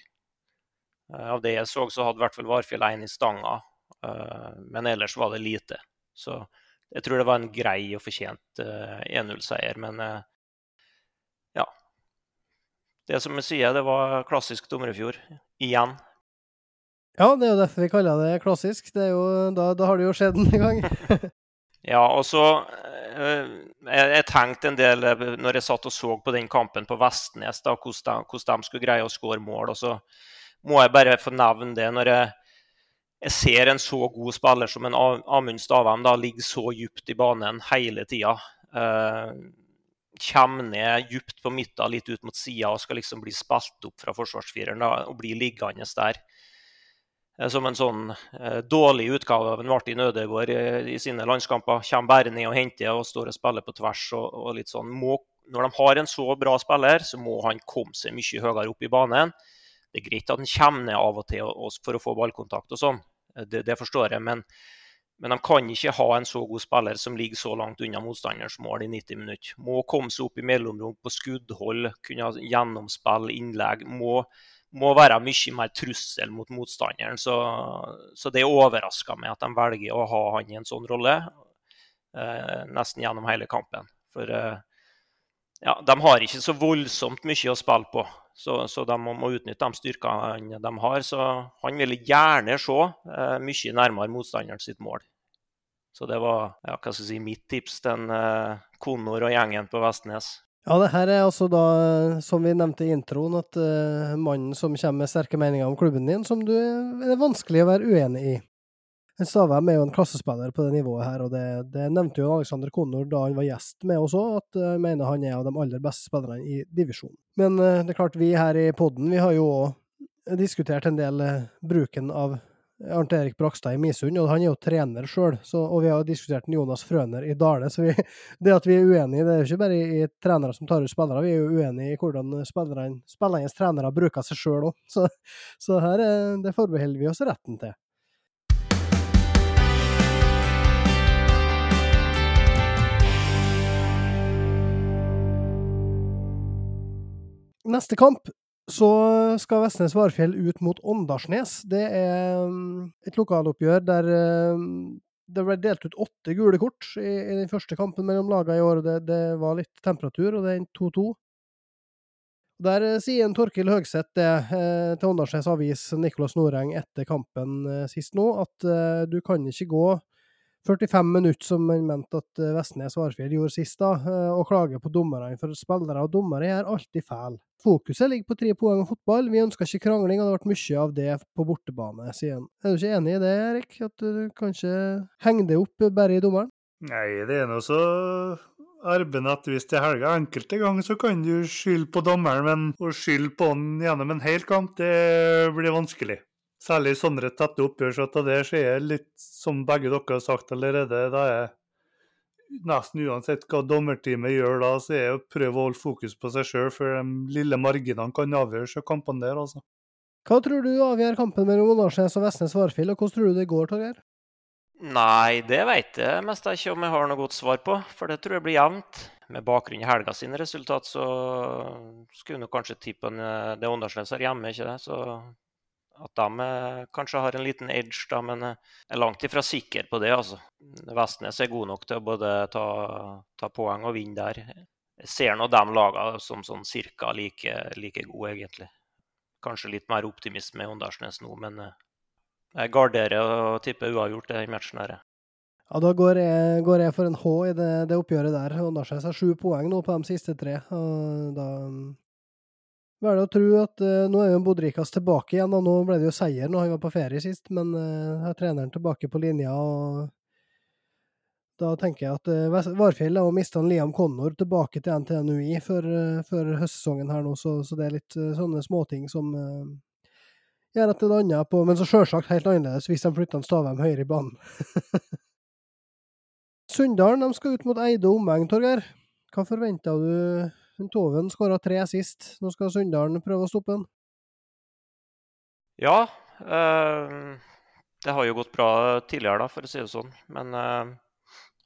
Uh, av det jeg så, så hadde i hvert fall Varfjell én i stanga, uh, men ellers var det lite. Så jeg tror det var en grei og fortjent 1-0-seier, eh, men eh, ja. Det som jeg sier, det var klassisk Dommerfjord. Igjen. Ja, det er jo derfor vi kaller det klassisk. Det jo, da, da, har det jo skjedd en gang. <laughs> ja, og så eh, jeg, jeg, tenkte en del når jeg satt og så på den kampen på Vestnes, da, hvordan, de, hvordan de skulle greie å skåre mål. og så må jeg bare få nevne det. når jeg jeg ser en så god spiller som en Amund Stavheim da ligger så dypt i banen hele tida. Uh, kommer ned dypt på midten, litt ut mot sida og skal liksom bli spilt opp fra forsvarsfireren og bli liggende der. Uh, som en sånn eh, dårlig utgave av en Martin Ødegaard i, i, sine landskamper. Kommer bare ned og henter og står og spiller på tvers. og, og litt sånn. Må, når de har en så bra spiller, så må han komme seg mye høyere opp i banen. Det er greit at han kommer ned av og til for å få ballkontakt og sånn, Eh, det, det forstår jeg. Men, men, de kan ikke ha en så god spiller som ligger så langt unna motstanderens mål i 90 minutter. Må komme seg opp i mellomrom på skuddhold, kunne ha gjennomspill, innlegg. Må, må være mye mer trussel mot motstanderen. Så, så det overrasker meg at de velger å ha han i en sånn rolle eh, nesten gjennom hele kampen. For eh, ja, de har ikke så voldsomt mye å spille på. Så, så de må, utnytte de styrkene de har. Så han ville gjerne se eh, mye nærmere motstanderen sitt mål. Så det var ja, hva skal si, mitt tips til eh, Konor og gjengen på Vestnes. Ja, det her er altså da, som vi nevnte i introen, at uh, mannen som kommer med sterke meninger om klubben din, som du er vanskelig å være uenig i. Stavheim er jo en klassespiller på det nivået her, og det, det nevnte jo Alexander Konor da han var gjest med oss òg, at jeg mener han er av de aller beste spillerne i divisjonen. Men eh, det er klart, vi her i poden vi har jo òg diskutert en del eh, bruken av Arnt Erik Brakstad i Misund, og han er jo trener sjøl, og vi har jo diskutert Jonas Frøner i Dale. Så vi, <laughs> det at vi er uenige, det er jo ikke bare i trenere som tar ut spillere, vi er jo uenige i hvordan spillernes trenere bruker seg sjøl òg. Så, så her det forbeholder vi oss retten til. Neste kamp så skal Vestnes Varfjell ut mot Åndalsnes. Det er mm, et lokaloppgjør der mm, det ble delt ut åtte gule kort i, i den første kampen mellom lagene i år. Det, det var litt temperatur, og det er 2-2. Der eh, sier en Torkil Høgseth det eh, til Åndalsnes Avis, Nikolas Noreng, etter kampen eh, sist nå, at eh, du kan ikke gå 45 minutter, som han mente at eh, Vestnes Varfjell gjorde sist, da, eh, og klage på dommerne. For spillere og dommere gjør alltid feil. Fokuset ligger på tre poeng og fotball. Vi ønsker ikke krangling, og det har vært mye av det på bortebane, sier han. Er du ikke enig i det, Erik? At du kanskje henger det opp bare i dommeren? Nei, det er nå så arbeid at hvis er helga enkelte ganger, så kan du skylde på dommeren, men å skylde på han gjennom en hel kamp, det blir vanskelig. Særlig sånne tette oppgjør. Så at det skjer litt som begge dere har sagt allerede. Det er Nesten uansett hva dommerteamet gjør da, så er det å prøve å holde fokus på seg sjøl, for de lille marginene kan avgjøre seg kampene der, altså. Hva tror du avgjør kampen mellom Åndalsnes og Vestnes Varfjell, og hvordan tror du det går, Torgeir? Nei, det vet jeg mest ikke om jeg har noe godt svar på, for det tror jeg blir jevnt. Med bakgrunn i helga sine resultat så skulle jeg kanskje tippe eh, det Åndalsnes her hjemme, ikke det? Så at de eh, kanskje har en liten edge, da, men jeg er langt ifra sikker på det. altså. Vestnes er god nok til å både ta, ta poeng og vinne der. Jeg ser nå de lagene som sånn cirka like, like gode, egentlig. Kanskje litt mer optimisme i Åndalsnes nå, men jeg garderer og tipper uavgjort i matchen her. Ja, Da går jeg, går jeg for en H i det, det oppgjøret der. Åndalsnes har sju poeng nå på de siste tre. og Da velger å tro at uh, nå er jo Bodrikas tilbake igjen, og nå ble det jo seier når han var på ferie sist, men uh, er treneren tilbake på linja. og Da tenker jeg at uh, Varfjell har mista Liam Connor tilbake til NTNUI før, uh, før høstsesongen her nå, så, så, det er litt sånne småting som gjør at det er annet på Men så sjølsagt helt annerledes hvis de flytter Stavheim høyere i banen. <laughs> Sunndalen skal ut mot Eide og omegn, Torgeir. Hva forventer du? Toven skåra tre sist. Nå skal Sunndalen prøve å stoppe den. Ja. Øh, det har jo gått bra tidligere, da, for å si det sånn. Men øh,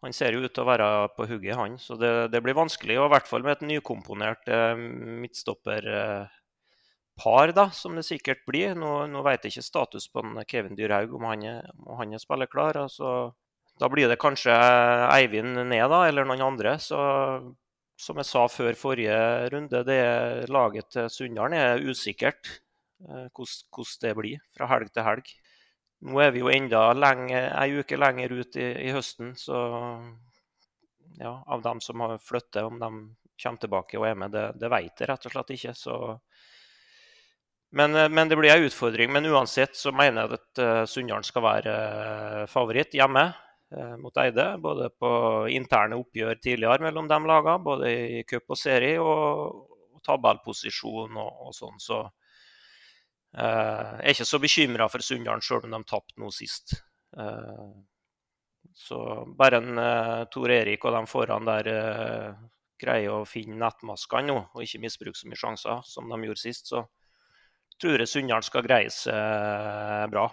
han ser jo ut til å være på hugget, han. Så det, det blir vanskelig. Og i hvert fall med et nykomponert øh, midtstopperpar, da, som det sikkert blir. Nå, nå vet jeg ikke status på Kevin Dyrhaug, om han er, om han er spilleklar. Altså, da blir det kanskje Eivind ned, da, eller noen andre. Så som jeg sa før forrige runde, det laget til Sunndalen er usikkert eh, hvordan det blir fra helg til helg. Nå er vi jo enda lenge, ei uke lenger ut i, i høsten, så ja, av dem som har flyttet, om de kommer tilbake og er med, det, det vet jeg rett og slett ikke. Så men, eh, men, det blir en utfordring. Men uansett så mener jeg at uh, Sunndalen skal være favoritt hjemme mot Eide. Både på interne oppgjør tidligere mellom de lagene, både i cup og serie, og, tabellposisjon og, og, sånn. Så jeg er ikke så bekymra for Sunndalen, sjøl om de tapte nå sist. så bare en Tor Erik og de foran der greier å finne nettmaskene nå, og ikke misbruke så mye sjanser som de gjorde sist, så tror jeg Sunndal skal greie seg bra.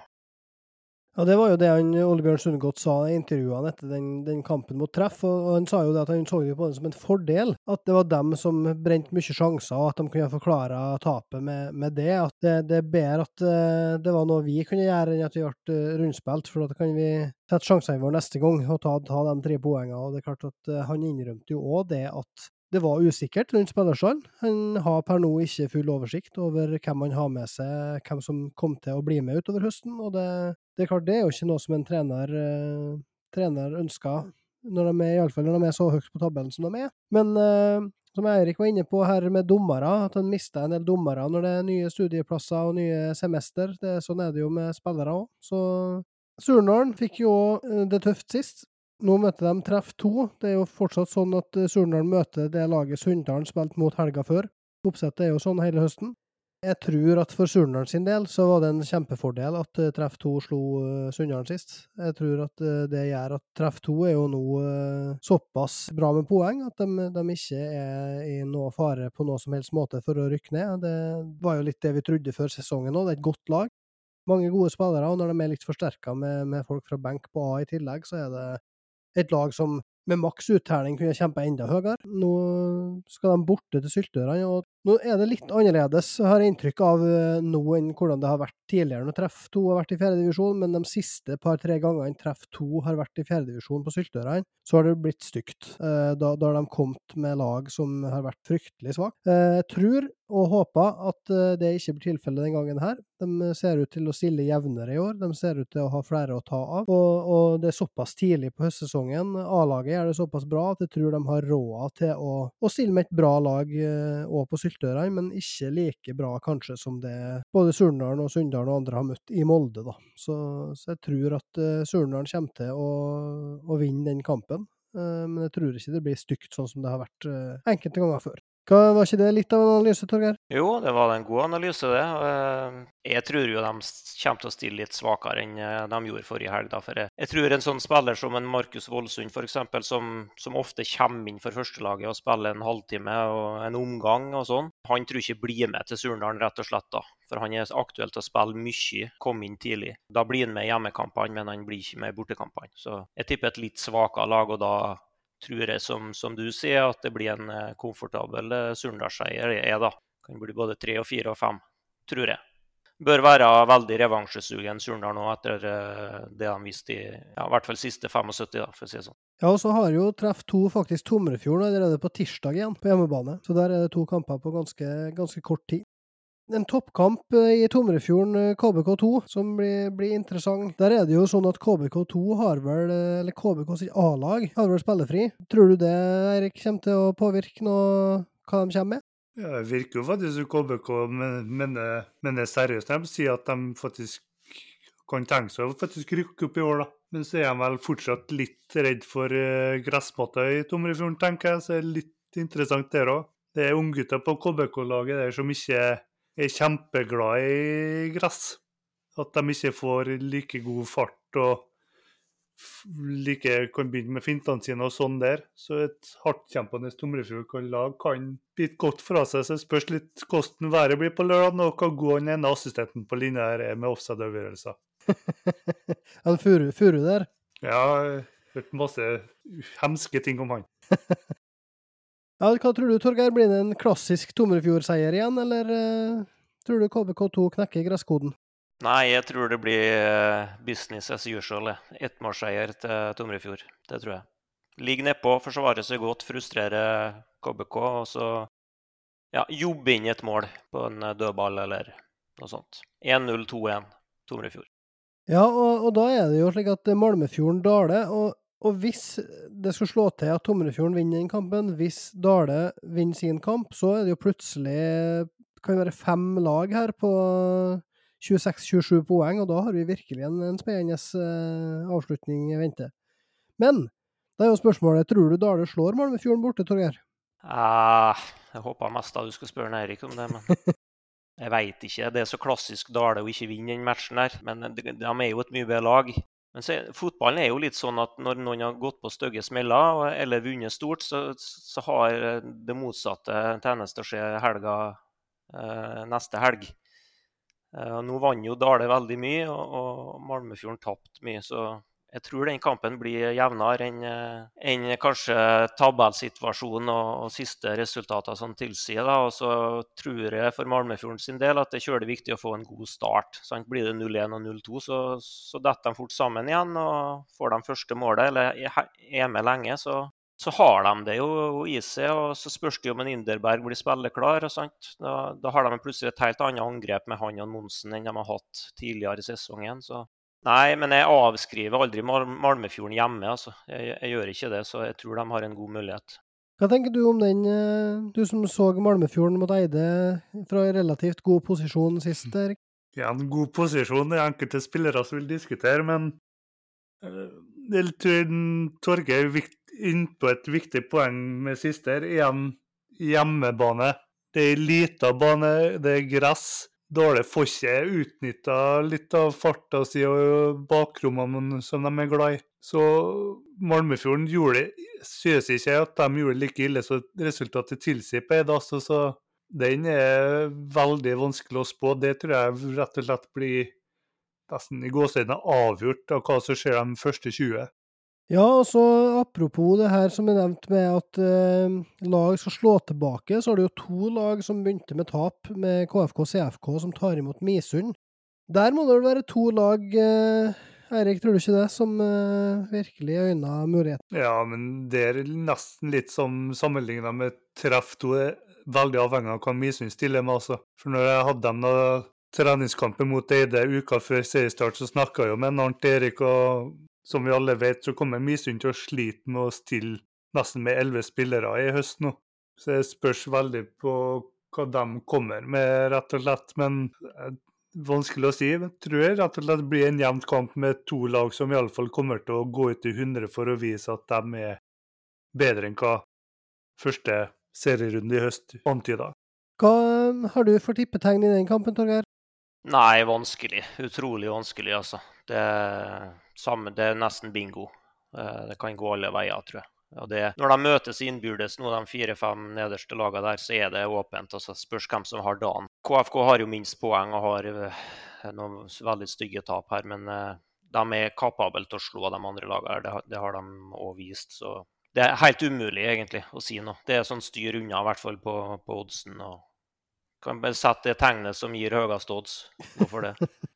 Ja, Det var jo det han Ole Bjørn Sundgodt sa i intervjuene etter den, den, kampen mot treff. og Han sa jo det at han så det på det som en fordel at det var dem som brente mye sjanser, og at de kunne forklare tapet med, med det. At det, det, er bedre at uh, det var noe vi kunne gjøre, enn at vi ble uh, rundspilt. For da kan vi sette sjansene våre neste gang og ta, ta de tre poengene. og det er klart at uh, Han innrømte jo òg det at det var usikkert rundt spillerstallen. Han har per nå ikke full oversikt over hvem han har med seg, hvem som kom til å bli med utover høsten. og Det, det er klart det er jo ikke noe som en trener, uh, trener ønsker, når de er, iallfall når de er så høyt på tabellen som de er. Men uh, som Eirik var inne på her med dommere, at han mister en del dommere når det er nye studieplasser og nye semester. Det, sånn er det jo med spillere òg. Så Surnadal fikk jo eh, det tøft sist, nå møter de treff to. Det er jo fortsatt sånn at eh, Surnadal møter det laget Sunndalen spilte mot helga før. Oppsettet er jo sånn hele høsten. Jeg tror at for Surnadal sin del så var det en kjempefordel at uh, treff to slo uh, Sunndalen sist. Jeg tror at uh, det gjør at treff to er jo nå såpass bra med poeng at de, de, ikke er i noe fare på noe som helst måte for å rykke ned. Det var jo litt det vi trodde før sesongen òg. Det er et godt lag. Mange gode spillere, og når de er litt forsterka med, med folk fra benk på A i tillegg, så er det et lag som med maks uttelling kunne kjempe enda høyere. Nå skal de borte til Syltørene, og nå er det litt annerledes, har jeg inntrykk av eh, nå enn hvordan det har vært tidligere når Treff 2 har vært i fjerdedivisjon, men de siste par-tre gangene Treff 2 har vært i fjerdedivisjon på Syltørene, så har det blitt stygt. Eh, da, da har de kommet med lag som har vært fryktelig svake. Eh, jeg tror og håper at det ikke blir tilfellet den gangen her. De ser ut til å stille jevnere i år, de ser ut til å ha flere å ta av. Og, og det er såpass tidlig på høstsesongen. A-laget gjør det såpass bra at jeg tror de har råd til å, å stille med et bra lag òg på Syltørene Syltørene, men ikke like bra kanskje som det både Surnadal og Sunndal og andre har møtt i Molde. da. Så, så jeg tror at uh, Surnadal kommer til å, å, vinne den kampen. Uh, men jeg tror ikke det blir stygt sånn som det har vært uh, enkelte ganger før. Hva, var ikke det litt av en analyse, Torgeir? Jo, det var en god analyse, det. Eh, Jeg tror jo de kommer til å stille litt svakere enn eh, de gjorde forrige helg. For jeg, jeg tror en sånn spiller som en Markus Voldsund, f.eks., som, som ofte kommer inn for førstelaget og spiller en halvtime og en omgang og sånn, han tror ikke blir med til Surndalen, rett og slett. da. For han er aktuell til å spille mye, komme inn tidlig. Da blir han med i hjemmekampene, men han blir ikke med i bortekampene. Så jeg tipper et litt svakere lag, og da tror jeg, som, som du sier, at det blir en eh, komfortabel eh, Surndalsseier. Er da. Kan bli både tre og fire og fem, tror jeg. Bør være veldig revansjesugen Surndal nå, etter eh, det de viste i ja, i hvert fall siste 75, da, for å si det sånn. Ja, og så har jo treff to faktisk Tomrefjorden allerede på tirsdag igjen, på hjemmebane. Så der er det to kamper på ganske, ganske kort tid. En toppkamp eh, i Tomrefjorden, eh, KBK2, som blir, blir interessant. Der er det jo sånn at KBK2 har vel, eh, eller KBK sitt A-lag, har vel spillefri. Tror du det, Erik, kommer til å påvirke noe hva de kommer med? Ja, det virker jo faktisk som KBK men- mener mener seriøst når de sier at de faktisk kan tenke seg å faktisk rykke opp i år, da. Men så er de vel fortsatt litt redd for gressmatta i Tomrefjorden, tenker jeg. Så det er litt interessant der òg. Det er unggutter på KBK-laget der som ikke er kjempeglade i gress. At de ikke får like god fart og like kan begynne med fintene sine og sånn der. Så et hardtkjempende Tomrefjord-lag kan bite godt fra seg. Så det spørs litt hvordan været blir på lørdag, og hvor god han ene assistenten på linja her er med offside-avgjørelser. Han <laughs> furu, furu der. Ja, jeg hørt masse hemske ting om han. <laughs> Ja, hva tror du, Torgeir? Blir det en klassisk Tomrefjord-seier igjen, eller uh, tror du KBK2 knekker gresskoden? Nei, jeg tror det blir eh, business as usual. Ettmålsseier til Tomrefjord. Det tror jeg. Ligger nedpå, forsvare seg godt, frustrere KBK, og så ja, jobbe inn et mål på en eh, dødball eller noe sånt. 1-0, 2-1, Tomrefjord. Ja, og, og da er det jo slik at Malmefjorden daler, og, og hvis det skulle slå til at Tomrefjorden vinner den kampen, hvis Dale vinner sin kamp, så er det jo plutselig kan det være fem lag her på 26-27 poeng, og da har vi virkelig en, en spennende eh, avslutning i vente. Men da er jo spørsmålet, tror du Dale slår Malmefjorden borte, Torgeir? Ah, jeg håpa mest da du skulle spørre Eirik om det, men <laughs> jeg veit ikke. Det er så klassisk Dale å ikke vinne den matchen der. Men de, de er jo et mye bedre lag. Men så, fotballen er jo litt sånn at når noen har gått på stygge smeller eller vunnet stort, så, så har eh, det motsatte tendens til å skje helga eh, neste helg. Eh, nå vant jo Dale veldig mye, og, og Malmefjorden tapte mye. Så jeg tror den kampen blir jevnere enn eh, enn kanskje tabellsituasjonen og, og siste resultater som tilsier. Da. Og så tror jeg for Malmefjorden sin del at det er kjølig viktig å få en god start. Sant? Blir det 0-1 og 0-2, så, så detter de fort sammen igjen. Og får de første målet, eller er- med lenge, så, så har de det jo i seg. Og så spørs det jo om en Inderberg blir spilleklar. sant? Da, da har de plutselig et helt annet angrep med han og Monsen enn de har hatt tidligere i sesongen. så Nei, men jeg avskriver aldri Malmefjorden hjemme. altså. Jeg, jeg gjør ikke det, så jeg tror de har en god mulighet. Hva tenker du om den, eh, du som så Malmefjorden mot Eide fra en relativt god posisjon sist, Erik? Ja, en god posisjon. Det er enkelte spillere som vil diskutere, men eh, jeg tror Torgeir er innpå et viktig poeng med siste her. Igjen hjemmebane. Det er lita bane, det er gress. Får ikke utnytta litt av farta si og bakrommene som de er glad i. Så Malmefjorden gjorde synes ikke at de gjorde det like ille som resultatet tilsier på Eid. Altså, så den er veldig vanskelig å spå. Det tror jeg rett og slett blir nesten i gåseøynene avgjort av hva som skjer de første 20. Ja, og så apropos det her som er nevnt med at eh, lag skal slå tilbake, så har du jo to lag som begynte med tap, med KFK og CFK, som tar imot Misund. Der må det vel være to lag, eh, Eirik, tror du ikke det, som eh, virkelig øyner muligheten? Ja, men det er nesten litt som sammenligna med treff to. er Veldig avhengig av hva Misund stiller med, altså. For når jeg hadde dem da treningskampen mot Eide uka før seriestart, så snakka jo med Arnt Erik, og som vi alle vet, så kommer Misund til å slite med å stille nesten med elleve spillere i høst nå. Så det spørs veldig på hva de kommer med, rett og slett. Men eh, vanskelig å si. Jeg tror jeg rett og slett blir en jevn kamp med to lag som iallfall kommer til å gå ut i 100 for å vise at de er bedre enn hva første serierunde i høst antyda. Hva har du for tippetegn i den kampen, Torgeir? Nei, vanskelig. Utrolig vanskelig, altså. Det samme, det er nesten bingo. Eh, det kan gå alle veier, tror jeg. Det, når de møtes innbyrdes, nå de fire-fem nederste lagene der, så er det åpent. altså Spørs hvem som har dagen. KFK har jo minst poeng og har uh, noen veldig stygge tap her, men uh, de er kapable til å slå de andre lagene. Det, det har de òg vist. så det er helt umulig egentlig å si noe. Det er sånn styr unna, i hvert fall på, på oddsen. og Kan bare sette det tegnet som gir høyest odds. Hvorfor det? <laughs>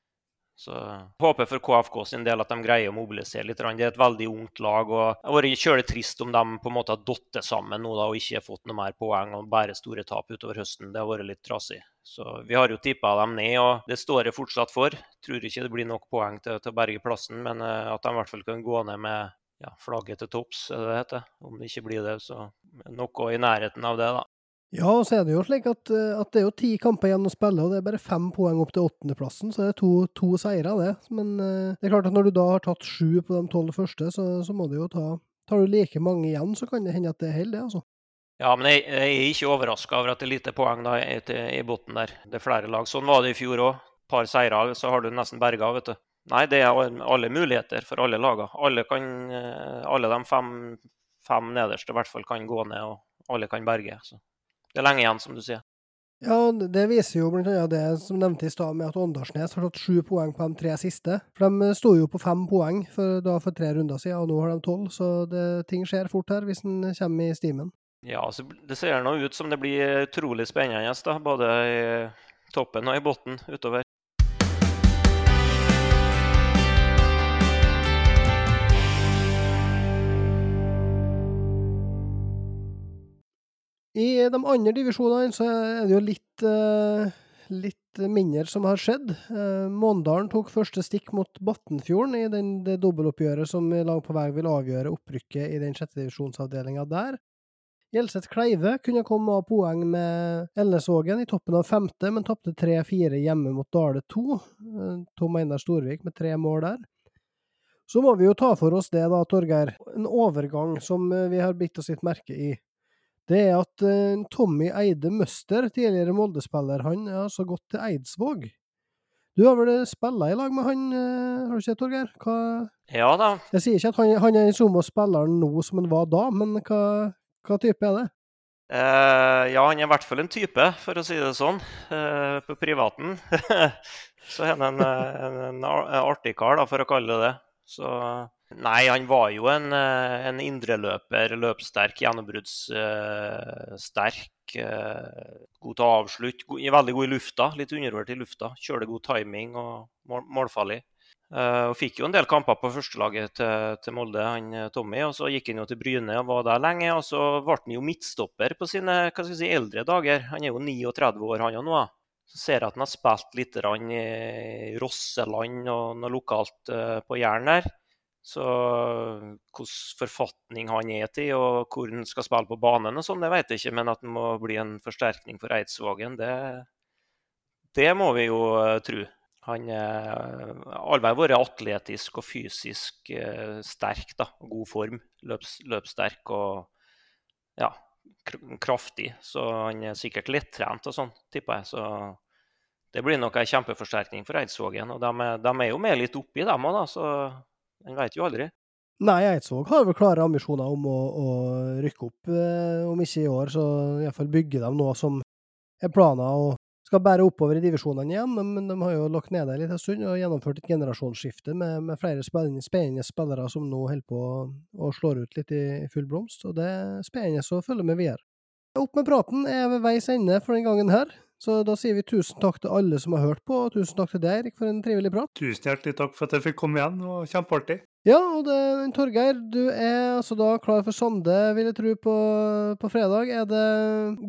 Så Håper for KFK sin del at de greier å mobilisere litt. Det er et veldig ungt lag. og Det har vært kjølig trist om de på en måte har datt sammen nå da, og ikke fått noe mer poeng og bare store tap utover høsten. Det har vært litt trasig. Så Vi har jo tippa dem ned, og det står jeg fortsatt for. Tror ikke det blir nok poeng til, til å berge plassen, men uh, at de i hvert fall kan gå ned med ja, flagget til topps, er det det heter. Om det ikke blir det, så noe i nærheten av det, da. Ja, og så er det jo slik at, eh, at det er jo ti kamper igjen å spille, og det er bare fem poeng opp til åttendeplassen, så det er to, to seire, det. Men uh, det er klart at når du da har tatt sju på de tolv første, så, så, må du jo ta Tar du like mange igjen, så kan det hende at det holder, det, altså. Ja, men jeg, jeg er ikke overraska over at det er lite poeng da i, i bunnen der. Det er flere lag. Sånn var det i fjor òg. Par seire, så har du nesten berga, vet du. Nei, det er alle muligheter for alle lagene. Alle, eh, alle de fem, fem nederste i hvert fall kan gå ned, og alle kan berge. Så det er lenge igjen, som du sier. Ja, det viser jo bl.a. det som nevnte i stad, med at Åndalsnes har tatt sju poeng på de tre siste. For De sto jo på fem poeng for, da, for tre runder siden, og nå har de tolv. Så det, ting skjer fort her hvis en kommer i stimen. Ja, så det ser nå ut som det blir utrolig spennende, da, både i toppen og i bunnen utover. I de andre divisjonene så er det jo litt, uh, litt mindre som har skjedd. Uh, Måndalen tok første stikk mot Battenfjorden i den, det dobbeltoppgjøret som langt på vei vil avgjøre opprykket i den sjette divisjonsavdelinga der. Gjelseth Kleive kunne komme av poeng med Elnesvågen i toppen av femte, men tapte 3-4 hjemme mot Dale 2. Uh, Tom Einar Storvik med tre mål der. Så må vi jo ta for oss det, da, Torgeir. En overgang som vi har bitt oss litt merke i det er at uh, Tommy Eide Møster, tidligere Molde-spiller, han er altså gått til Eidsvåg. Du har vel spilla i lag med han, uh, har du sett, Torgeir? Hva... Ja da. Jeg sier ikke at han, han er den samme spilleren nå som han var da, men hva, hva type er det? Uh, ja, han er i hvert fall en type, for å si det sånn, på privaten. <laughs> Så er han en, en, en artig kar, for å kalle det det. Så Nei, han var jo en, eh, en indreløper, løpssterk, gjennombruddssterk. Eh, god til å avslutte, veldig god i lufta, litt undervurdert i lufta. Kjørte god timing og mål, målfarlig. Uh, og fikk jo en del kamper på førstelaget til, til Molde, han Tommy. og Så gikk han jo til Bryne og var der lenge. og Så ble han jo midtstopper på sine hva skal si, eldre dager. Han er jo 39 år, han òg nå. Så ser jeg at han har spilt litt i Rosseland og noe lokalt på Jæren der. Så hvilken forfatning han er til, og hvor han skal spille på banen, og sånn, det vet jeg ikke. Men at det må bli en forsterkning for Eidsvågen, det, det må vi jo uh, tro. Han har allvei vært atletisk og fysisk uh, sterk. da, God form. Løps, løpssterk og ja, kraftig. Så han er sikkert lettrent og sånn, tipper jeg. Så det blir nok en kjempeforsterkning for Eidsvågen. Og de, de er jo med litt oppi, dem òg, da. Så en veit jo aldri. Nei, Eidsvåg har vel klare ambisjoner om å, å rykke opp. Eh, om ikke i år, så iallfall bygge de noe som er planer og skal bære oppover i divisjonene igjen. Men de har jo lagt ned det litt en stund og gjennomført et generasjonsskifte med, med flere spennende, spennende, spillere som nå holder på å slår ut litt i, i full blomst. Og det er spennende å følge med videre. Opp med praten er ved veis ende for den gangen her. Så da sier vi tusen takk til alle som har hørt på, og tusen takk til deg, Erik, for en trivelig prat. Tusen hjertelig takk for at jeg fikk komme igjen, og kjempeartig. Ja, og det, Torgeir, du er altså da klar for Sande, vil jeg tro, på, på fredag. Er det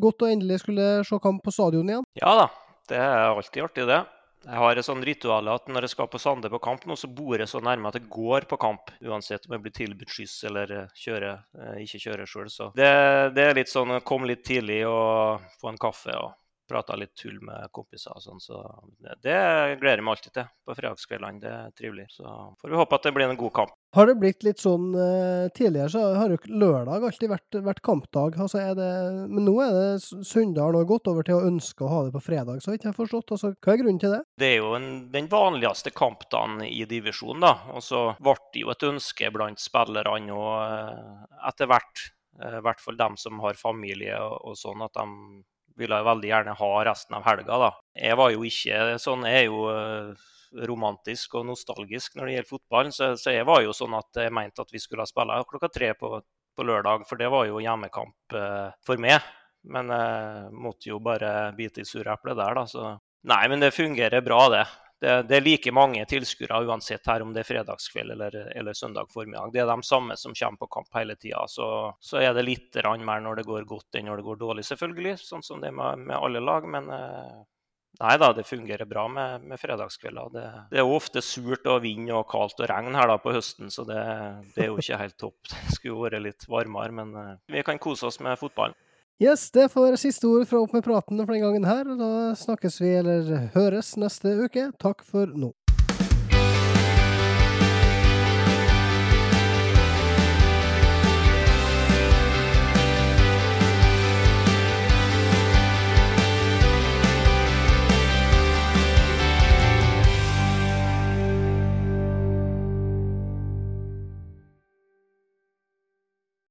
godt å endelig skulle se kamp på stadion igjen? Ja da, det er alltid artig, det. Jeg har et sånn ritual at når jeg skal på Sande på kamp nå, så bor jeg så nærme at jeg går på kamp. Uansett om jeg blir tilbudt skyss eller eh, kjører, eh, ikke kjører sjøl. Så det, det, er litt sånn å komme litt tidlig og få en kaffe og prata litt tull med kompiser og sånn. Så det, gleder jeg meg alltid til på fredagskveldene. Det er trivelig. Så får vi håpe at det blir en god kamp. Har det blitt litt sånn eh, Tidligere så har jo lørdag alltid vært, vært kampdag. Altså er det, men nå er det Sunndal har gått over til å ønske å ha det på fredag, så ikke jeg forstått. Altså, hva er grunnen til det? Det er jo en, den vanligste kampdagen i divisjonen, da. Og så ble det jo et ønske blant spillerne og eh, etter hvert, eh, i hvert fall dem som har familie og, og sånn, at de ville veldig gjerne ha resten av helga, da. Jeg var jo ikke sånn, jeg er jo eh, romantisk og nostalgisk når det gjelder fotballen, så, så jeg var jo sånn at jeg mente at vi skulle ha spille klokka tre på, på lørdag, for det var jo hjemmekamp eh, for meg. Men jeg måtte jo bare bite i sureplet der, da. Så Nei, men det fungerer bra, det. Det, det er like mange tilskuere uansett her om det er fredagskveld eller, eller søndag formiddag. Det er de samme som kommer på kamp hele tida. Så, så er det litt mer når det går godt enn når det går dårlig, selvfølgelig. Sånn som det er med, med alle lag. Men eh, nei da, det fungerer bra med, med fredagskvelder. Det, det er ofte surt og vind og kaldt og regn her da på høsten, så det, det er jo ikke helt topp. <laughs> Det skulle jo vært litt varmere, men eh, vi kan kose oss med fotballen. Yes, det får være siste ord fra Opp med praten for den gangen her. og Da snakkes vi, eller høres, neste uke. Takk for nå.